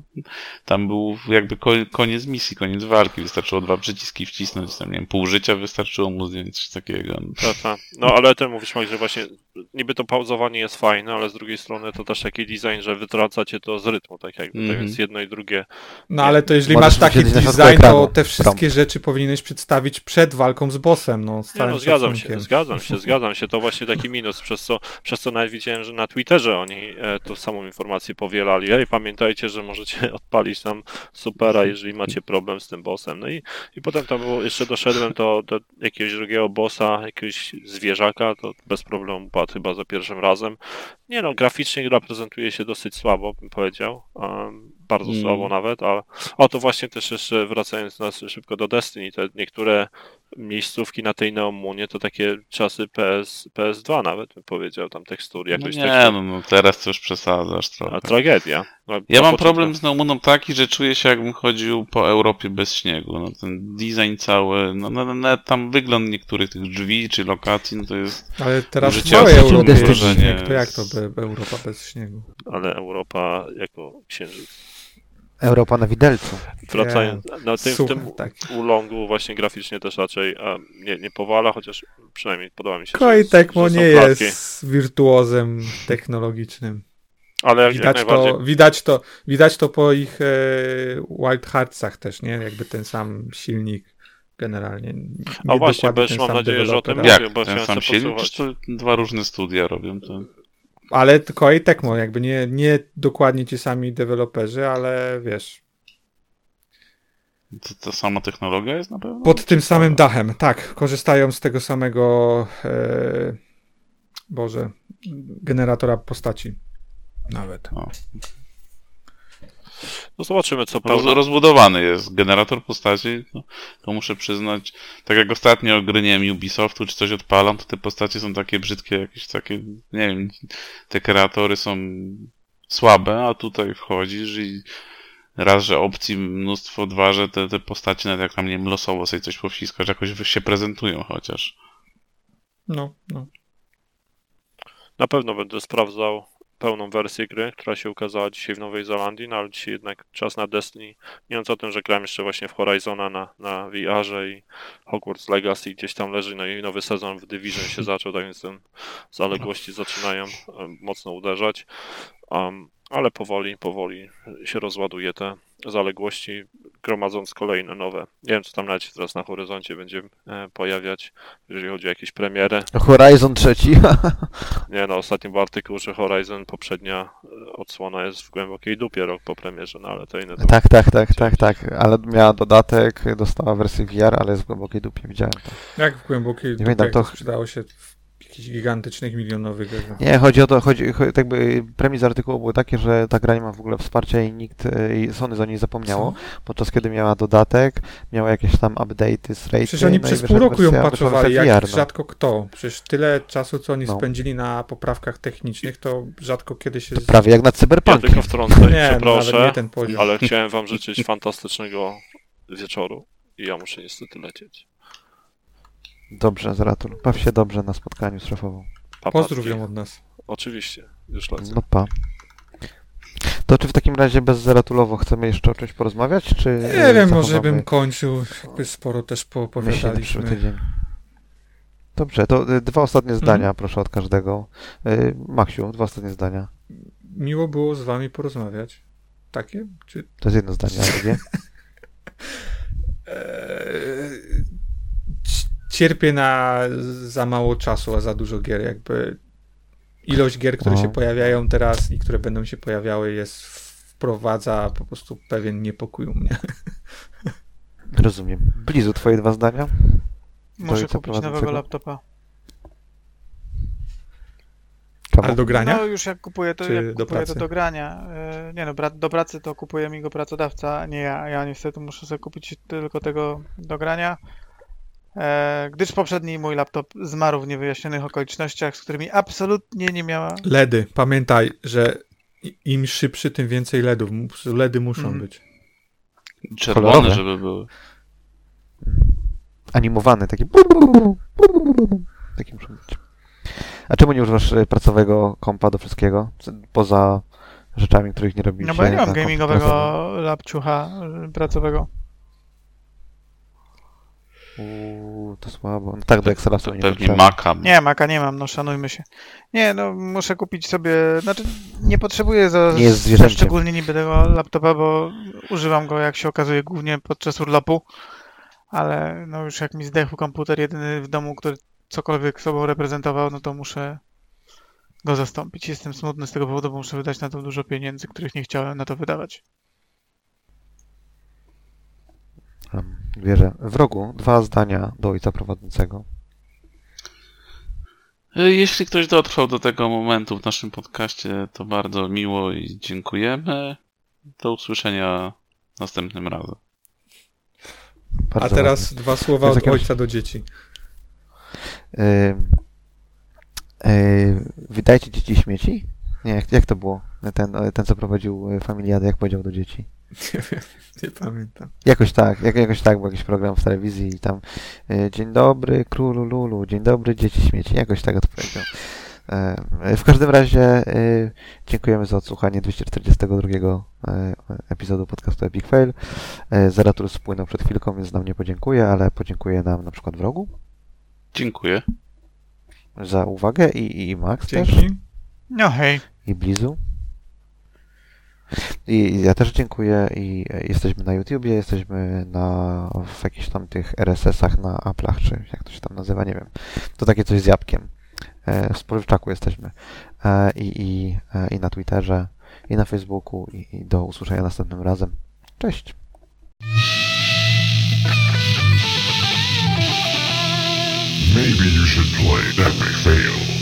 tam był jakby ko koniec misji, koniec walki, wystarczyło dwa przyciski wcisnąć, tam nie wiem, pół życia wystarczyło mu zdjąć, coś takiego. Tak, tak. No ale ten mówisz, że właśnie niby to pauzowanie jest fajne, ale z drugiej strony to też taki design, że wytracacie to z rytmu, tak jakby, tak Mhm. więc jedno i drugie. No ale to jeżeli Możesz masz taki design, to te wszystkie rzeczy powinieneś przedstawić przed walką z bossem, no, z całym no zgadzam się, zgadzam się, zgadzam się. To właśnie taki minus, przez co, przez co nawet widziałem, że na Twitterze oni e, tą samą informację powielali. Ej, pamiętajcie, że możecie <laughs> odpalić tam supera, jeżeli macie problem z tym bossem. No i, i potem tam było, jeszcze doszedłem do, do jakiegoś drugiego bossa, jakiegoś zwierzaka, to bez problemu padł chyba za pierwszym razem. Nie no, graficznie gra prezentuje się dosyć słabo, bym powiedział. Um, bardzo Mm. słabo nawet, ale o to właśnie też jeszcze wracając nas szybko do Destiny, te niektóre miejscówki na tej Neomunie to takie czasy PS, PS2 nawet bym powiedział, tam tekstury, No jakoś nie, tekstur, no, no teraz to już przesadzasz trochę. a tragedia. No, Ja mam problem z Neumuną taki, że czuję się jakbym chodził po Europie bez śniegu. No, ten design cały, no, no, no nawet tam wygląd niektórych tych drzwi czy lokacji, no to jest... Ale teraz w ostatnim Europie jest Destiny. śnieg, to jak to Europa bez śniegu? Ale Europa jako księżyc. Europa na widelcu. Wracając, na tym, w Super, tym tak. ulongu właśnie graficznie też raczej nie, nie powala, chociaż przynajmniej podoba mi się, Koi Tecmo są nie jest wirtuozem technologicznym. Ale Widać to, widać, to, widać to po ich e, Wild Heartsach też, nie? Jakby ten sam silnik generalnie. A Nie właśnie, bo mam nadzieję, że o tym mówię, Jak? bo Ten chciałem sam silnik? Czy to dwa różne studia robią? To... Ale Koei Tecmo, jakby nie, nie dokładnie ci sami deweloperzy, ale wiesz, to ta sama technologia jest na pewno? pod tym samym dachem, tak, korzystają z tego samego e, Boże, generatora postaci. Nawet. No zobaczymy, co Roz, pełno. rozbudowany jest generator postaci, to, to muszę przyznać, tak jak ostatnio gry, nie wiem, Ubisoftu czy coś odpalam, to te postacie są takie brzydkie, jakieś takie, nie wiem, te kreatory są słabe, a tutaj wchodzisz i raz, że opcji mnóstwo, dwa, że te, te postacie nawet jak tam, nie wiem, losowo sobie coś powciskasz, jakoś się prezentują chociaż. No, no. Na pewno będę sprawdzał pełną wersję gry, która się ukazała dzisiaj w Nowej Zelandii, no ale dzisiaj jednak czas na Destiny. Mówiąc o tym, że grałem jeszcze właśnie w Horizona na, na VR-ze i Hogwarts Legacy gdzieś tam leży, no i nowy sezon w Division się zaczął, tak więc ten zaległości zaczynają em, mocno uderzać. Um, ale powoli, powoli się rozładuje te zaległości, gromadząc kolejne nowe. Nie wiem, co tam nawet się teraz na horyzoncie będzie e, pojawiać, jeżeli chodzi o jakieś premiery. Horizon trzeci. <laughs> Nie no, ostatnio był artykuł, że Horizon poprzednia e, odsłona jest w głębokiej dupie rok po premierze, no ale to inne to Tak, tak, tak, tak, tak. Ale miała dodatek, dostała wersję VR, ale jest w głębokiej dupie, widziałem to. Jak w głębokiej dupie, pamiętam, jak to to- sprzedało się w jakichś gigantycznych, milionowych... Nie, chodzi o to, chodzi, cho- tak jakby premis artykułu były takie, że ta gra nie ma w ogóle wsparcia i nikt, e, i Sony za niej zapomniało, podczas kiedy miała dodatek, miała jakieś tam update'y z raty, Przecież oni no przez pół roku ją wersja- wersja jak VR, no. rzadko kto. Przecież tyle czasu, co oni No. spędzili na poprawkach technicznych, to rzadko kiedy się... To prawie jak na Ja cyberpunk. tylko wtrącę, Nie, no, nawet przeproszę, nie ten poziom. ale chciałem wam życzyć fantastycznego wieczoru i ja muszę niestety lecieć. Dobrze, Zeratul. Baw się dobrze na spotkaniu z szefową. Pa, Pozdrów ją od nas. Oczywiście, już lecę. No pa. To czy w takim razie bez Zeratulowo chcemy jeszcze o czymś porozmawiać, czy... Nie wiem, może bym kończył. Jakby sporo też poopowiadaliśmy. tydzień? Dobrze, to y, dwa ostatnie zdania, proszę od każdego. Y, Maksiu, dwa ostatnie zdania. Miło było z wami porozmawiać. Takie? Czy... To jest jedno zdanie, a drugie? <laughs> <laughs> Cierpię na za mało czasu, a za dużo gier. Jakby ilość gier, które No. się pojawiają teraz i które będą się pojawiały, jest wprowadza po prostu pewien niepokój u mnie. <laughs> Rozumiem. Blizu, twoje dwa zdania? Muszę ojca kupić nowego laptopa. Ale do grania? No już jak kupuję, to Czy jak do kupuję pracy? to do grania. E, Nie no, do pracy to kupuje mi go pracodawca, a nie ja. Ja niestety muszę sobie kupić tylko tego do grania. E, gdyż poprzedni mój laptop zmarł w niewyjaśnionych okolicznościach, z którymi absolutnie nie miała. LEDy. Pamiętaj, że im szybszy, tym więcej LEDów. LEDy muszą Mhm. być. Czerwone, Kolorowe. żeby były. Animowany, taki... Taki muszą być. A czemu nie używasz y, pracowego kompa do wszystkiego? Poza rzeczami, których nie robisz. No bo ja nie mam gamingowego lapciucha e, pracowego. Uuu, to słabo. No tak, do Excela To sobie nie pewnie. Maca. Nie, Maka nie mam, no szanujmy się. Nie, no muszę kupić sobie, znaczy nie potrzebuję za, Nie jest za szczególnie niby tego laptopa, bo używam go jak się okazuje głównie podczas urlopu, ale no już jak mi zdechł komputer jedyny w domu, który cokolwiek sobą reprezentował, no to muszę go zastąpić. Jestem smutny z tego powodu, bo muszę wydać na to dużo pieniędzy, których nie chciałem na to wydawać. Em, Wierzę. W rogu dwa zdania do ojca prowadzącego. E, Jeśli ktoś dotrwał do tego momentu w naszym podcaście, to bardzo miło i dziękujemy. Do usłyszenia następnym razem. A Bardzo teraz dwa słowa od jakaś- ojca do dzieci. ładnie. Y, y, wydajcie dzieci śmieci? Nie, jak, jak to było? Ten, ten, co prowadził y, Familiadę, jak powiedział do dzieci? <laughs> Nie wiem, nie pamiętam. Jakoś tak, jak, jakoś tak, był jakiś program w telewizji i tam y, dzień dobry królu Lulu, dzień dobry dzieci śmieci, jakoś tak odpowiedział. E, W każdym razie y, dziękujemy za odsłuchanie 242 e, epizodu podcastu Epic Fail. E, Zeratul spłynął przed chwilką, więc nam nie podziękuję, ale podziękuję nam na przykład wrogu Dziękuję. za uwagę i, i Max też. Dzięki. No hej. i Blizu. I ja też dziękuję i e, jesteśmy na YouTubie, jesteśmy na w jakichś tam tych RSS-ach na Apple'ach, czy jak to się tam nazywa, nie wiem. To takie coś z jabłkiem. E, W Spożywczaku jesteśmy. E, I, i, I na Twitterze, i na Facebooku, i, i do usłyszenia następnym razem. Cześć! Maybe you should play Fail.